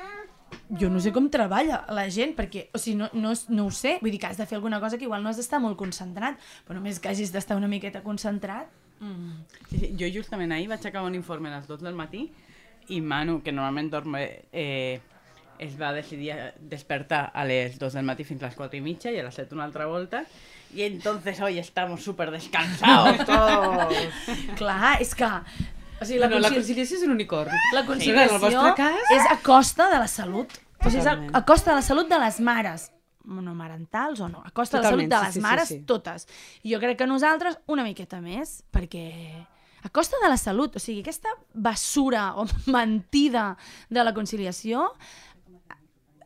jo no sé com treballa la gent, perquè, o sigui, no, no, no ho sé, vull dir que has de fer alguna cosa que igual no has d'estar molt concentrat, però només que hagis d'estar una miqueta concentrat, mm. Sí, sí, jo justament ahir vaig acabar un informe a les 2 del matí i Manu, que normalment dorm, eh, es va decidir despertar a les 2 del matí fins a les 4 i mitja i a les 7 una altra volta y entonces hoy estamos súper descansados todos. clar, és que... O sigui, la, No, la concili- conciliació és un unicorn. la en conciliació el vostre cas... és a costa de la salut. O sigui, és a, a costa de la salut de les mares monomarentals o no, a costa Totalment, de la salut de sí, les sí, sí, mares, sí. totes. I jo crec que nosaltres una miqueta més, perquè a costa de la salut, o sigui, aquesta basura o mentida de la conciliació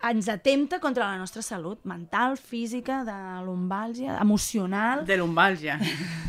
ens atempta contra la nostra salut mental, física, de lumbàlgia, emocional. De lumbàlgia.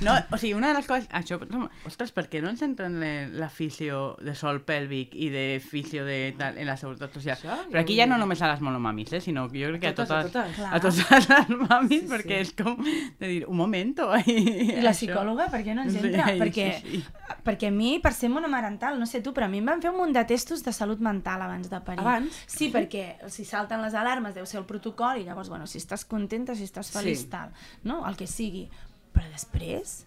No, o sigui, una de les coses... Això, ostres, per què no ens entren le- la fisio de sol pèlvic i de fisio de tal, en la seguretat social? Això, Però aquí ja no només a les monomamis, eh, sinó que jo crec que a Totes, a totes, totes. Clar. a totes les mamis, Sí, perquè sí. és com de dir, un momento. I, I la psicòloga, per què no ens entra? Sí, perquè, sí, sí. perquè a mi, per ser monomarental, no sé tu, però a mi em van fer un munt de testos de salut mental abans de parir. Abans? Sí, perquè si salten les alarmes deu ser el protocol i llavors, bueno, si estàs contenta, si estàs feliç, Sí. tal, no? El que sigui. Però després...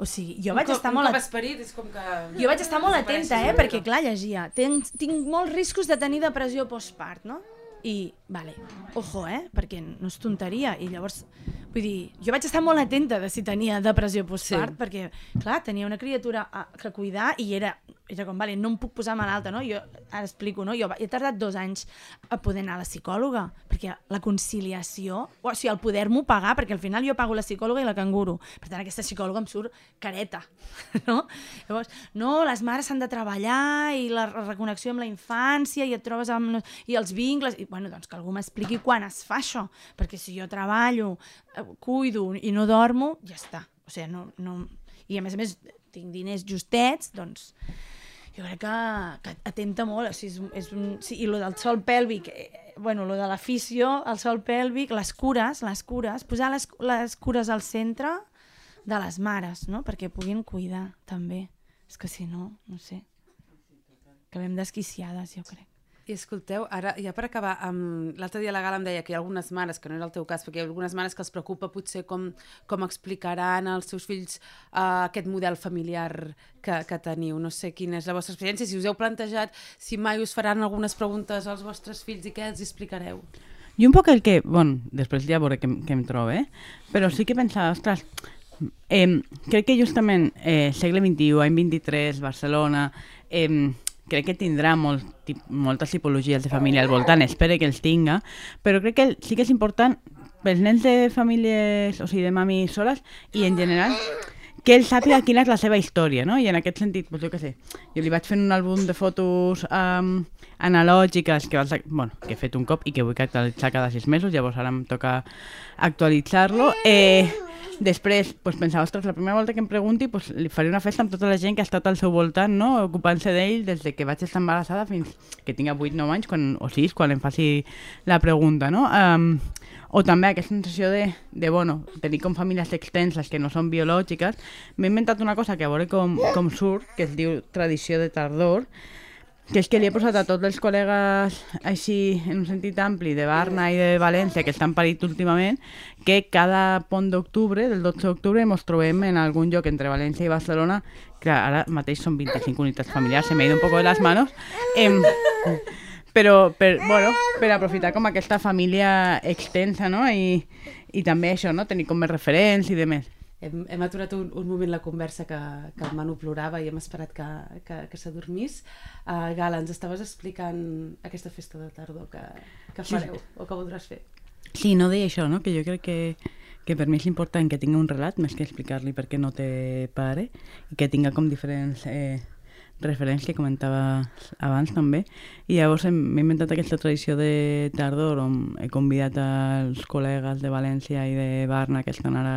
O sigui, jo Un vaig cop- estar un molt... cop at- esperit és com que... Jo vaig estar molt atenta, eh? Perquè, clar, llegia. Tinc, tinc molts riscos de tenir depressió postpart, no? I, vale, ojo, eh? Perquè no és tonteria. I llavors, vull dir, jo vaig estar molt atenta de si tenia depressió postpart, Sí. perquè, clar, tenia una criatura a, que cuidar i era, era com, vale, no em puc posar malalta, no? Jo, ara explico, no? Jo he tardat dos anys a poder anar a la psicòloga, perquè la conciliació, o sigui, el poder-m'ho pagar, perquè al final jo pago la psicòloga i la canguro. Per tant, aquesta psicòloga em surt careta, no? Llavors, no, les mares s'han de treballar i la reconnexió amb la infància i et trobes amb... i els vincles... I, bueno, doncs que algú m'expliqui quan es fa això, perquè si jo treballo, cuido i no dormo, ja està. O sigui, no, no... I a més a més tinc diners justets, doncs jo crec que, que atenta molt, o sigui, és, és un, sí, i lo del sol pèlvic, eh, bueno, lo de l'afició, el sol pèlvic, les cures, les cures, posar les, les cures al centre de les mares, no?, perquè puguin cuidar, també. És que si no, no sé, acabem desquiciades, jo crec. I escolteu, ara, ja per acabar, um, l'altre dia la Gala em deia que hi ha algunes mares, que no era el teu cas, perquè hi ha algunes mares que els preocupa potser com, com explicaran als seus fills uh, aquest model familiar que, que teniu. No sé quina és la vostra experiència, si us heu plantejat, si mai us faran algunes preguntes als vostres fills i què els explicareu. I un poc el que... Bueno, després ja veuré què, què em trobo, eh? Però sí que pensava, ostres, eh, crec que justament eh, segle XXI, any 23, Barcelona, eh, crec que tindrà molt, moltes tipologies de família al voltant, espero que els tinga, però crec que sí que és important pels nens de famílies, o sigui, de mami soles, i en general, que ell sàpiga quina és la seva història, no? I en aquest sentit, doncs jo què sé, jo li vaig fent un àlbum de fotos um, analògiques que, vaig, bueno, que he fet un cop i que vull actualitzar cada sis mesos, llavors ara em toca actualitzar-lo. Eh, després pues, pensava, ostres, la primera volta que em pregunti pues, li faré una festa amb tota la gent que ha estat al seu voltant, no? ocupant-se d'ell des de que vaig estar embarassada fins que tinga 8-9 anys quan, o 6, quan em faci la pregunta. No? Um, o també aquesta sensació de, de bueno, tenir com famílies extenses que no són biològiques. M'he inventat una cosa que a veure com, com surt, que es diu tradició de tardor, que és que li he posat a tots els col·legues així en un sentit ampli de Barna i de València que estan parit últimament que cada pont d'octubre, del 12 d'octubre, ens trobem en algun lloc entre València i Barcelona clar, ara mateix són 25 unitats familiars, se m'ha ido un poco de las manos em, però per, bueno, per aprofitar com aquesta família extensa no? I, i també això, no? tenir com més referents i de més hem, hem aturat un, un moment la conversa que, que el Manu plorava i hem esperat que, que, que s'adormís. Uh, Gala, ens estaves explicant aquesta festa de tardor que, que fareu sí. o que voldràs fer. Sí, no deia això, no? que jo crec que, que per mi és important que tinga un relat més que explicar-li per què no té pare i que tinga com diferents eh, referents que comentava abans també i llavors m'he inventat aquesta tradició de tardor on he convidat els col·legues de València i de Barna que estan ara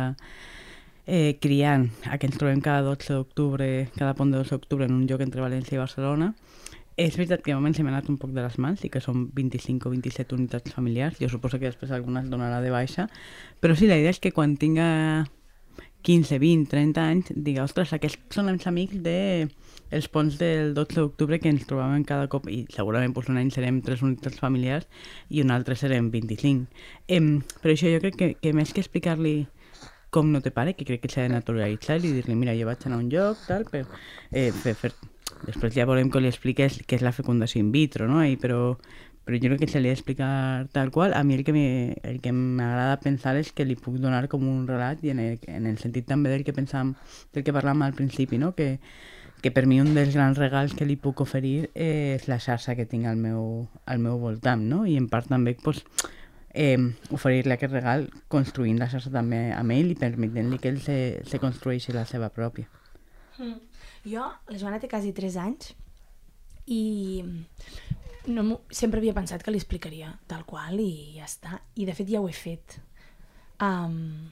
eh, criant, a que ens trobem cada 12 d'octubre, cada pont de 12 d'octubre en un lloc entre València i Barcelona. És veritat que de moment se m'ha anat un poc de les mans i que són 25 o 27 unitats familiars. Jo suposo que després alguna es donarà de baixa. Però sí, la idea és que quan tinga 15, 20, 30 anys, diga, ostres, aquests són els amics de els ponts del 12 d'octubre que ens trobàvem cada cop i segurament doncs, un any serem tres unitats familiars i un altre serem 25. Em, però això jo crec que, que més que explicar-li com no té pare, que crec que s'ha de naturalitzar i dir-li, mira, jo vaig anar a un lloc, tal, per, eh, fer, fer... Després ja volem que li expliques què és la fecundació in vitro, no? I, però, però jo crec que se li ha d'explicar tal qual. A mi el que el que m'agrada pensar és que li puc donar com un relat i en el, en el sentit també del que pensàvem, del que parlàvem al principi, no? Que, que per mi un dels grans regals que li puc oferir és la xarxa que tinc al meu, al meu voltant, no? I en part també, pues, eh, oferir-li aquest regal construint la xarxa també amb ell i permetent-li que ell se, se construeixi la seva pròpia. Mm. Jo, la Joana té quasi 3 anys i no, sempre havia pensat que li explicaria tal qual i ja està. I de fet ja ho he fet. Um,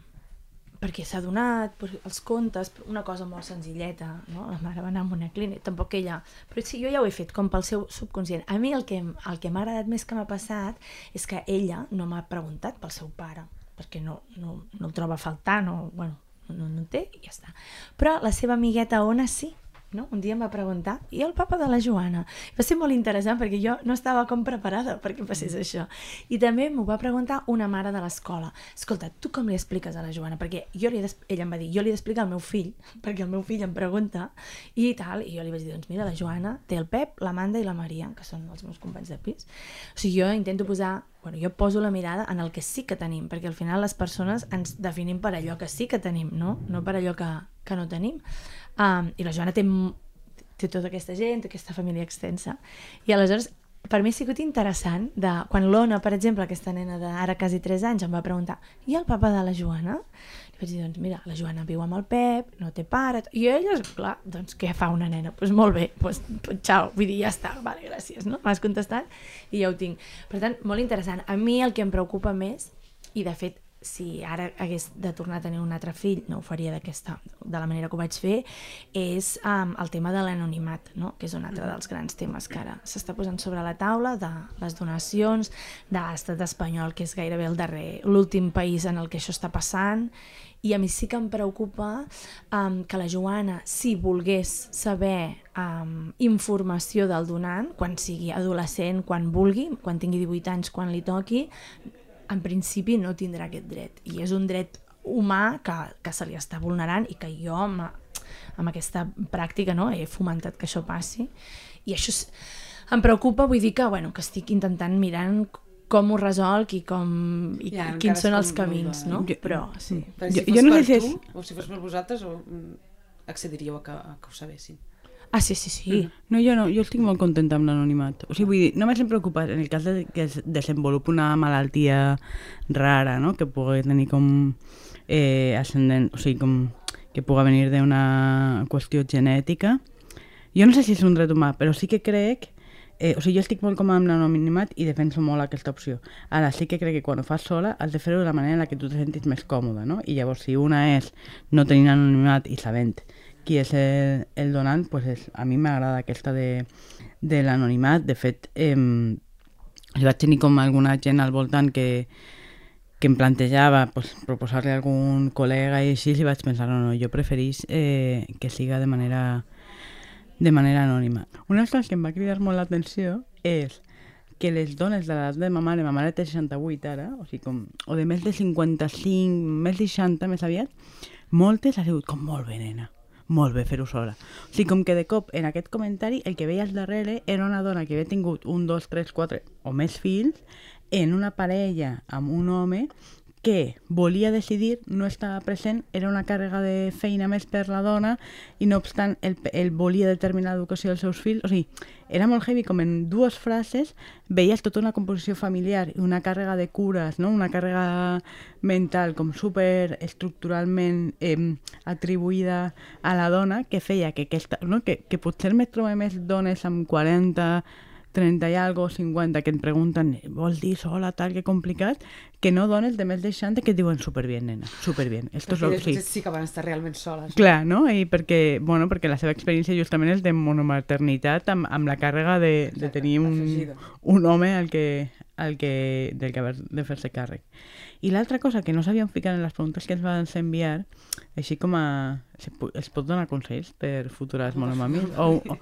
perquè s'ha donat doncs, els contes, una cosa molt senzilleta, no? la mare va anar a una clínica, tampoc ella... Però sí, jo ja ho he fet, com pel seu subconscient. A mi el que, el que m'ha agradat més que m'ha passat és que ella no m'ha preguntat pel seu pare, perquè no, no, no el troba a faltar, no, bueno, no, no té i ja està. Però la seva amigueta Ona sí, no? Un dia em va preguntar, i el papa de la Joana? Va ser molt interessant perquè jo no estava com preparada perquè passés això. I també m'ho va preguntar una mare de l'escola. Escolta, tu com li expliques a la Joana? Perquè jo li ella em va dir, jo li he d'explicar al meu fill, perquè el meu fill em pregunta, i tal, i jo li vaig dir, doncs mira, la Joana té el Pep, l'Amanda i la Maria, que són els meus companys de pis. O sigui, jo intento posar bueno, jo poso la mirada en el que sí que tenim, perquè al final les persones ens definim per allò que sí que tenim, no, no per allò que, que no tenim. Um, I la Joana té, té tota aquesta gent, aquesta família extensa. I aleshores, per mi ha sigut interessant, de, quan l'Ona, per exemple, aquesta nena d'ara quasi 3 anys, em va preguntar i el papa de la Joana? Li vaig dir, doncs mira, la Joana viu amb el Pep, no té pare... I ella, clar, doncs què fa una nena? Doncs pues molt bé, doncs pues, xau, vull dir, ja està, vale, gràcies, no? M'has contestat i ja ho tinc. Per tant, molt interessant. A mi el que em preocupa més, i de fet si ara hagués de tornar a tenir un altre fill, no ho faria d'aquesta, de la manera que ho vaig fer, és um, el tema de l'anonimat, no? que és un altre dels grans temes que ara s'està posant sobre la taula, de les donacions, de l'estat espanyol, que és gairebé el darrer, l'últim país en el que això està passant, i a mi sí que em preocupa um, que la Joana, si volgués saber um, informació del donant, quan sigui adolescent, quan vulgui, quan tingui 18 anys, quan li toqui, en principi no tindrà aquest dret. I és un dret humà que, que se li està vulnerant i que jo amb, amb aquesta pràctica no, he fomentat que això passi. I això és, em preocupa, vull dir que, bueno, que estic intentant mirant com ho resolc i, com, i ja, quins són els camins, no? Jo, Però, sí. Però si jo, fos jo no per sé si tu, és... o si fos per vosaltres, o mm, accediríeu a que, a que ho sabessin. Ah, sí, sí, sí. No, jo no, jo estic molt contenta amb l'anonimat. O sigui, vull dir, només em preocupa en el cas de que es desenvolupi una malaltia rara, no?, que pugui tenir com eh, ascendent, o sigui, com que puga venir d'una qüestió genètica. Jo no sé si és un dret humà, però sí que crec Eh, o sigui, jo estic molt còmode amb l'anonimat i defenso molt aquesta opció. Ara, sí que crec que quan ho fas sola has de fer-ho de la manera en la que tu te sentis més còmode, no? I llavors, si una és no tenint anonimat i sabent qui és el, el donant, pues és, a mi m'agrada aquesta de, de l'anonimat. De fet, eh, vaig tenir com alguna gent al voltant que, que em plantejava pues, proposar-li a algun col·lega i així, i vaig pensar, no, no, jo preferís eh, que siga de manera de manera anònima. Una cosa que em va cridar molt l'atenció és que les dones de l'edat de ma mare, ma mare té 68 ara, o sigui, com, o de més de 55, més de 60 més aviat, moltes ha sigut com molt bé, nena, molt bé fer-ho sola. O sigui, com que de cop en aquest comentari el que veies darrere era una dona que havia tingut un, dos, tres, quatre o més fills en una parella amb un home que volia decidir, no estava present, era una càrrega de feina més per la dona i no obstant el, el volia determinar l'educació dels seus fills. O sigui, era molt heavy, com en dues frases veies tota una composició familiar i una càrrega de cures, no? una càrrega mental com super estructuralment eh, atribuïda a la dona que feia que, aquesta, no? que, que potser me trobem més dones amb 40 30 i algo, 50, que et pregunten, vols dir sola, tal, que complicat, que no dones de més de 60 que et diuen superbien, nena, superbien. Esto Perquè lo, sí. sí que van estar realment soles. Clar, no? I perquè, bueno, perquè la seva experiència justament és de monomaternitat amb, amb la càrrega de, de Exacte, tenir un, afegida. un home al que, al que, del que haver de fer-se càrrec. I l'altra cosa que no s'havien ficat en les preguntes que ens van enviar, així com a... Es, pot donar consells per futures monomamis? O, o,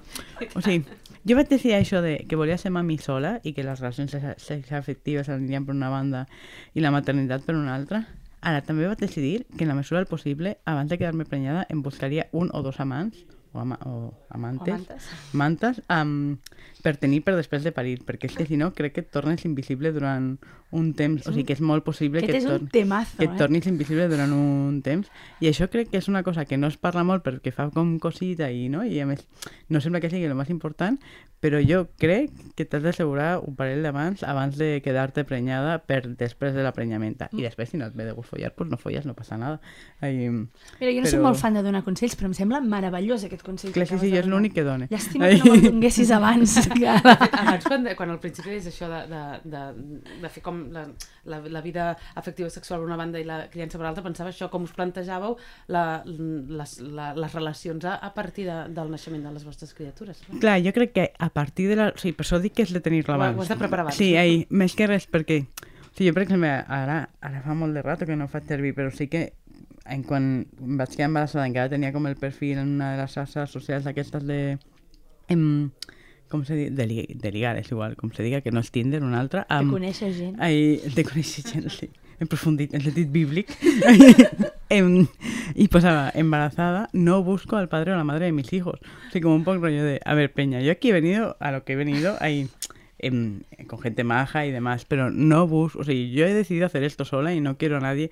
o sigui, jo vaig decidir això de que volia ser mami sola i que les relacions sex- sexoafectives anirien per una banda i la maternitat per una altra. Ara, també vaig decidir que en la mesura del possible, abans de quedar-me prenyada, em buscaria un o dos amants o, ama, o amantes, amantes. mantes um, per tenir per després de parir, perquè és que si no crec que et tornes invisible durant un temps, o sigui que és molt possible que Aquest et, torn... temazo, que et eh? tornis invisible durant un temps i això crec que és una cosa que no es parla molt perquè fa com cosita i, no? i a més no sembla que sigui el més important però jo crec que t'has d'assegurar un parell d'amants abans de quedar-te prenyada per després de la prenyamenta i després si no et ve de gust follar, pues no folles, no passa nada Ai, Mira, jo no però- soc molt fan de donar consells, però em sembla meravellós aquest consell. clar, que sí, sí, jo és l'únic que dona Llàstima que no me'l donessis abans. Abans, quan, quan al principi és això de, de, de, de fer com la, la, la vida afectiva i sexual per una banda i la criança per l'altra, pensava això, com us plantejàveu la, les, la, les relacions a, a partir de, del naixement de les vostres criatures. no? Clar, jo crec que a partir de la... O sigui, per això dic que és de tenir-la abans. ho has de preparar abans, Sí, no? ai, més que res, perquè... O sigui, jo, per exemple, ara, ara fa molt de rato que no faig servir, però sí que en quan em vaig quedar embarassada encara tenia com el perfil en una de les xarxes socials d'aquestes de... Em, com se diu? De, li, de ligar, és igual, com se diga, que no és Tinder, una altra. De Amb, conèixer gent. Ai, de conèixer gent, sí. En profundit, en sentit bíblic. Em, y posaba, embarazada, no busco al padre o la madre de mis hijos. Así como un poco rollo de, a ver, Peña, yo aquí he venido a lo que he venido, ahí, em, con gente maja y demás, pero no busco, o sea, yo he decidido hacer esto sola y no quiero a nadie,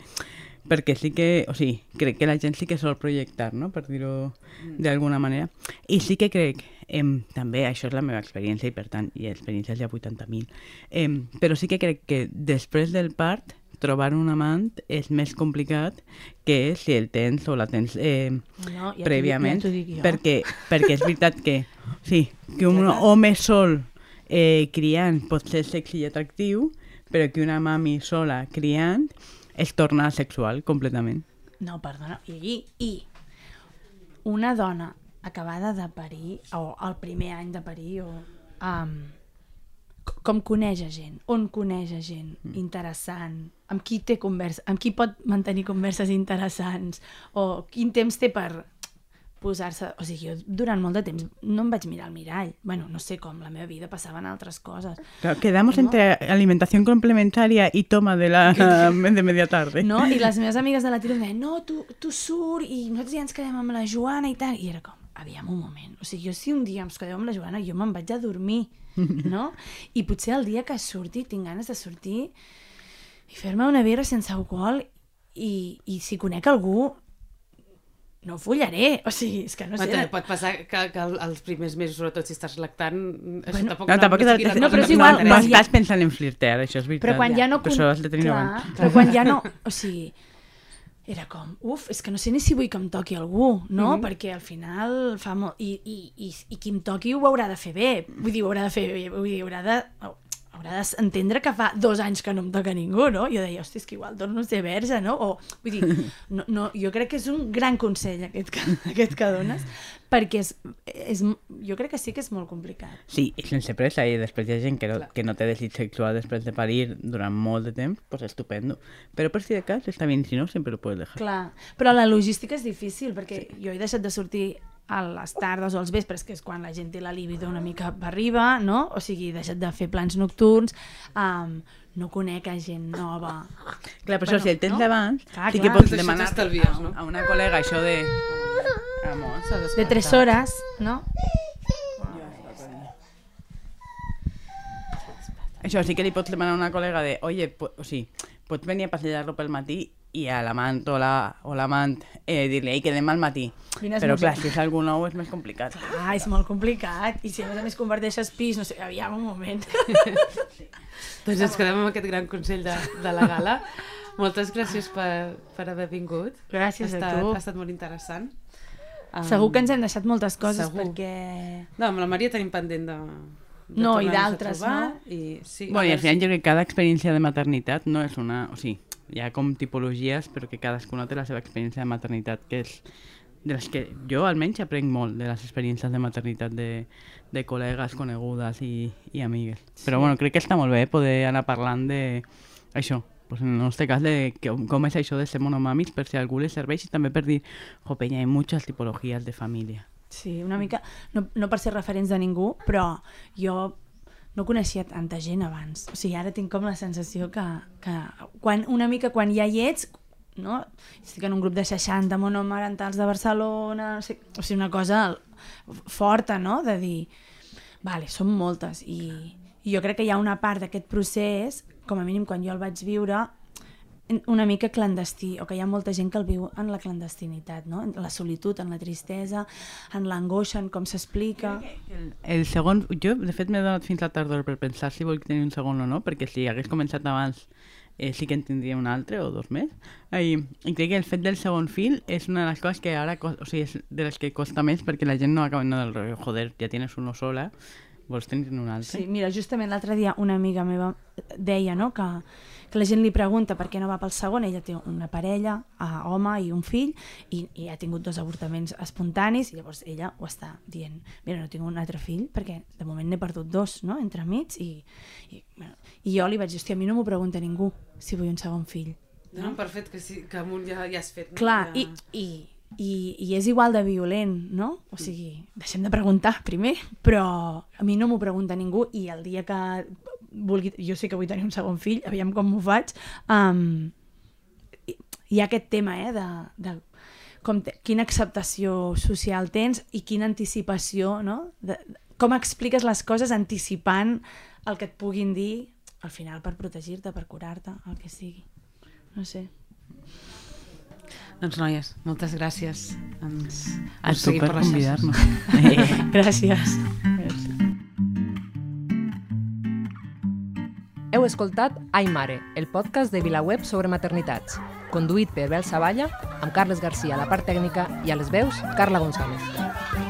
perquè sí que, o sigui, crec que la gent sí que sol projectar, no?, per dir-ho d'alguna manera. I sí que crec, em, també, això és la meva experiència i per tant, i experiències hi ha 80.000, em, però sí que crec que després del part trobar un amant és més complicat que si el tens o la tens eh, No, ja prèviament, dic- ja dic perquè, perquè és veritat que, sí, que un home sol eh, criant pot ser sexy i atractiu, però que una mami sola criant es torna sexual completament. No, perdona. I, I una dona acabada de parir, o el primer any de parir, o... Um, com coneix a gent, on coneix a gent Mm. interessant, amb qui té conversa, amb qui pot mantenir converses interessants, o quin temps té per posar-se... O sigui, jo durant molt de temps no em vaig mirar al mirall. Bueno, no sé com, la meva vida passaven altres coses. Claro, quedamos No. entre alimentación complementaria y toma de la de media tarde. No? I les meves amigues de la tira deien no, tu, tu surt i nosaltres ja ens quedem amb la Joana i tal. I era com, aviam un moment. O sigui, jo si un dia ens quedem amb la Joana, jo me'n vaig a dormir, no? I potser el dia que surti, tinc ganes de sortir i fer-me una birra sense alcohol i, i si conec algú, no follaré. O sigui, és que no sé... Pot, pot passar que, que el- els primers mesos, sobretot si estàs lactant, això Bueno, tampoc No, tampoc sigui la no, No, cosa però és més igual, no, no quan ja- estàs pensant en flirtear, això és veritat. Però quan ja no... Per això has de tenir clar, abans. però quan ja no... O sigui, era com, uf, és que no sé ni si vull que em toqui algú, no? Mm -hmm. Perquè al final fa molt... I, i, i, I qui em toqui ho haurà de fer bé. Vull dir, ho haurà de fer bé, vull dir, haurà de haurà d'entendre que fa dos anys que no em toca ningú, no? Jo deia, hosti, és que igual torno a ser verge, no? O, vull dir, no, no, jo crec que és un gran consell aquest que, aquest que dones, perquè és, és, jo crec que sí que és molt complicat. Sí, i sense pressa, i després hi ha gent que no, que no té desig sexual després de parir durant molt de temps, pues estupendo. Però per si de cas, està bien, si no, sempre lo puedes dejar. Clar, però la logística és difícil, perquè sí. jo he deixat de sortir a les tardes o als vespres, que és quan la gent té la libido una mica per arriba, no? O sigui, deixat de fer plans nocturns, um, no conec a gent nova. Clar, però Bueno, això, si el tens no? d'abans, Clar, sí que clar. pots això demanar a, no? a una col·lega això de... Amor, De tres hores, no? Això sí que li pots demanar a una col·lega de, oye, o sigui, pots venir a passejar-lo pel matí i a l'amant o la- o l'amant eh, dir-li, ei, quedem al matí. Vine a Però clar, si és algú nou és més complicat. Ah, és molt complicat. I si a més a més converteixes pis, no sé, aviam un moment. Doncs ens quedem amb aquest gran consell de, de la gala. Moltes gràcies per, per haver vingut. Gràcies ha a estat, tu. Ha estat molt interessant. Um, Segur que ens hem deixat moltes coses segur. perquè... No, amb la Maria tenim pendent de, de No, i d'altres, no? I, sí, Bueno, i al final jo crec que cada experiència de maternitat no és una... O sigui, hi ha com tipologies, però que cadascuna té la seva experiència de maternitat, que és de les que jo almenys aprenc molt de les experiències de maternitat de, de col·legues conegudes i, i amigues. Però bueno, crec que està molt bé poder anar parlant de això, pues en el nostre cas de que, com és això de ser monomamis per si algú li serveix i també per dir, jo penya, hi ha moltes tipologies de família. Sí, una mica, no, no per ser referents de ningú, però jo no coneixia tanta gent abans. O sigui, ara tinc com la sensació que, que quan, una mica quan ja hi ets, no? estic en un grup de 60 monomarentals de Barcelona, no sé, o sigui, una cosa forta, no?, de dir, vale, són moltes, i, i jo crec que hi ha una part d'aquest procés, com a mínim quan jo el vaig viure, una mica clandestí, o que hi ha molta gent que el viu en la clandestinitat, no? en la solitud, en la tristesa, en l'angoixa, en com s'explica... El, el segon, jo de fet m'he donat fins la tardor per pensar si vol tenir un segon o no, perquè si hagués començat abans eh, sí que en tindria un altre o dos més. I, I crec que el fet del segon fil és una de les coses que ara, o sigui, és de les que costa més perquè la gent no acaba no del joder, ja tienes uno sola, vols tenir un altre? Sí, mira, justament l'altre dia una amiga meva deia no, que, que la gent li pregunta per què no va pel segon, ella té una parella, uh, home i un fill, i, i ha tingut dos avortaments espontanis, i llavors ella ho està dient, mira, no tinc un altre fill, perquè de moment n'he perdut dos, no?, entre mig, i, i, bueno, i jo li vaig dir, hòstia, a mi no m'ho pregunta ningú si vull un segon fill. Donen per fet que, sí, que amunt ja, ja has fet. No? Clar, ja... i, i, i, i és igual de violent, no? O sigui, deixem de preguntar primer, però a mi no m'ho pregunta ningú i el dia que vulgui... Jo sé que vull tenir un segon fill, aviam com m'ho faig. Um, hi, ha aquest tema, eh, de, de com te, quina acceptació social tens i quina anticipació, no? De, de, com expliques les coses anticipant el que et puguin dir al final per protegir-te, per curar-te, el que sigui. No sé. Doncs noies, moltes gràcies. Ens, ens seguim per les xarxes. convidar-nos. Gràcies. Heu escoltat Ai Mare, el podcast de VilaWeb sobre maternitats, conduït per Bel Savalla, amb Carles Garcia a la part tècnica i a les veus, Carla González.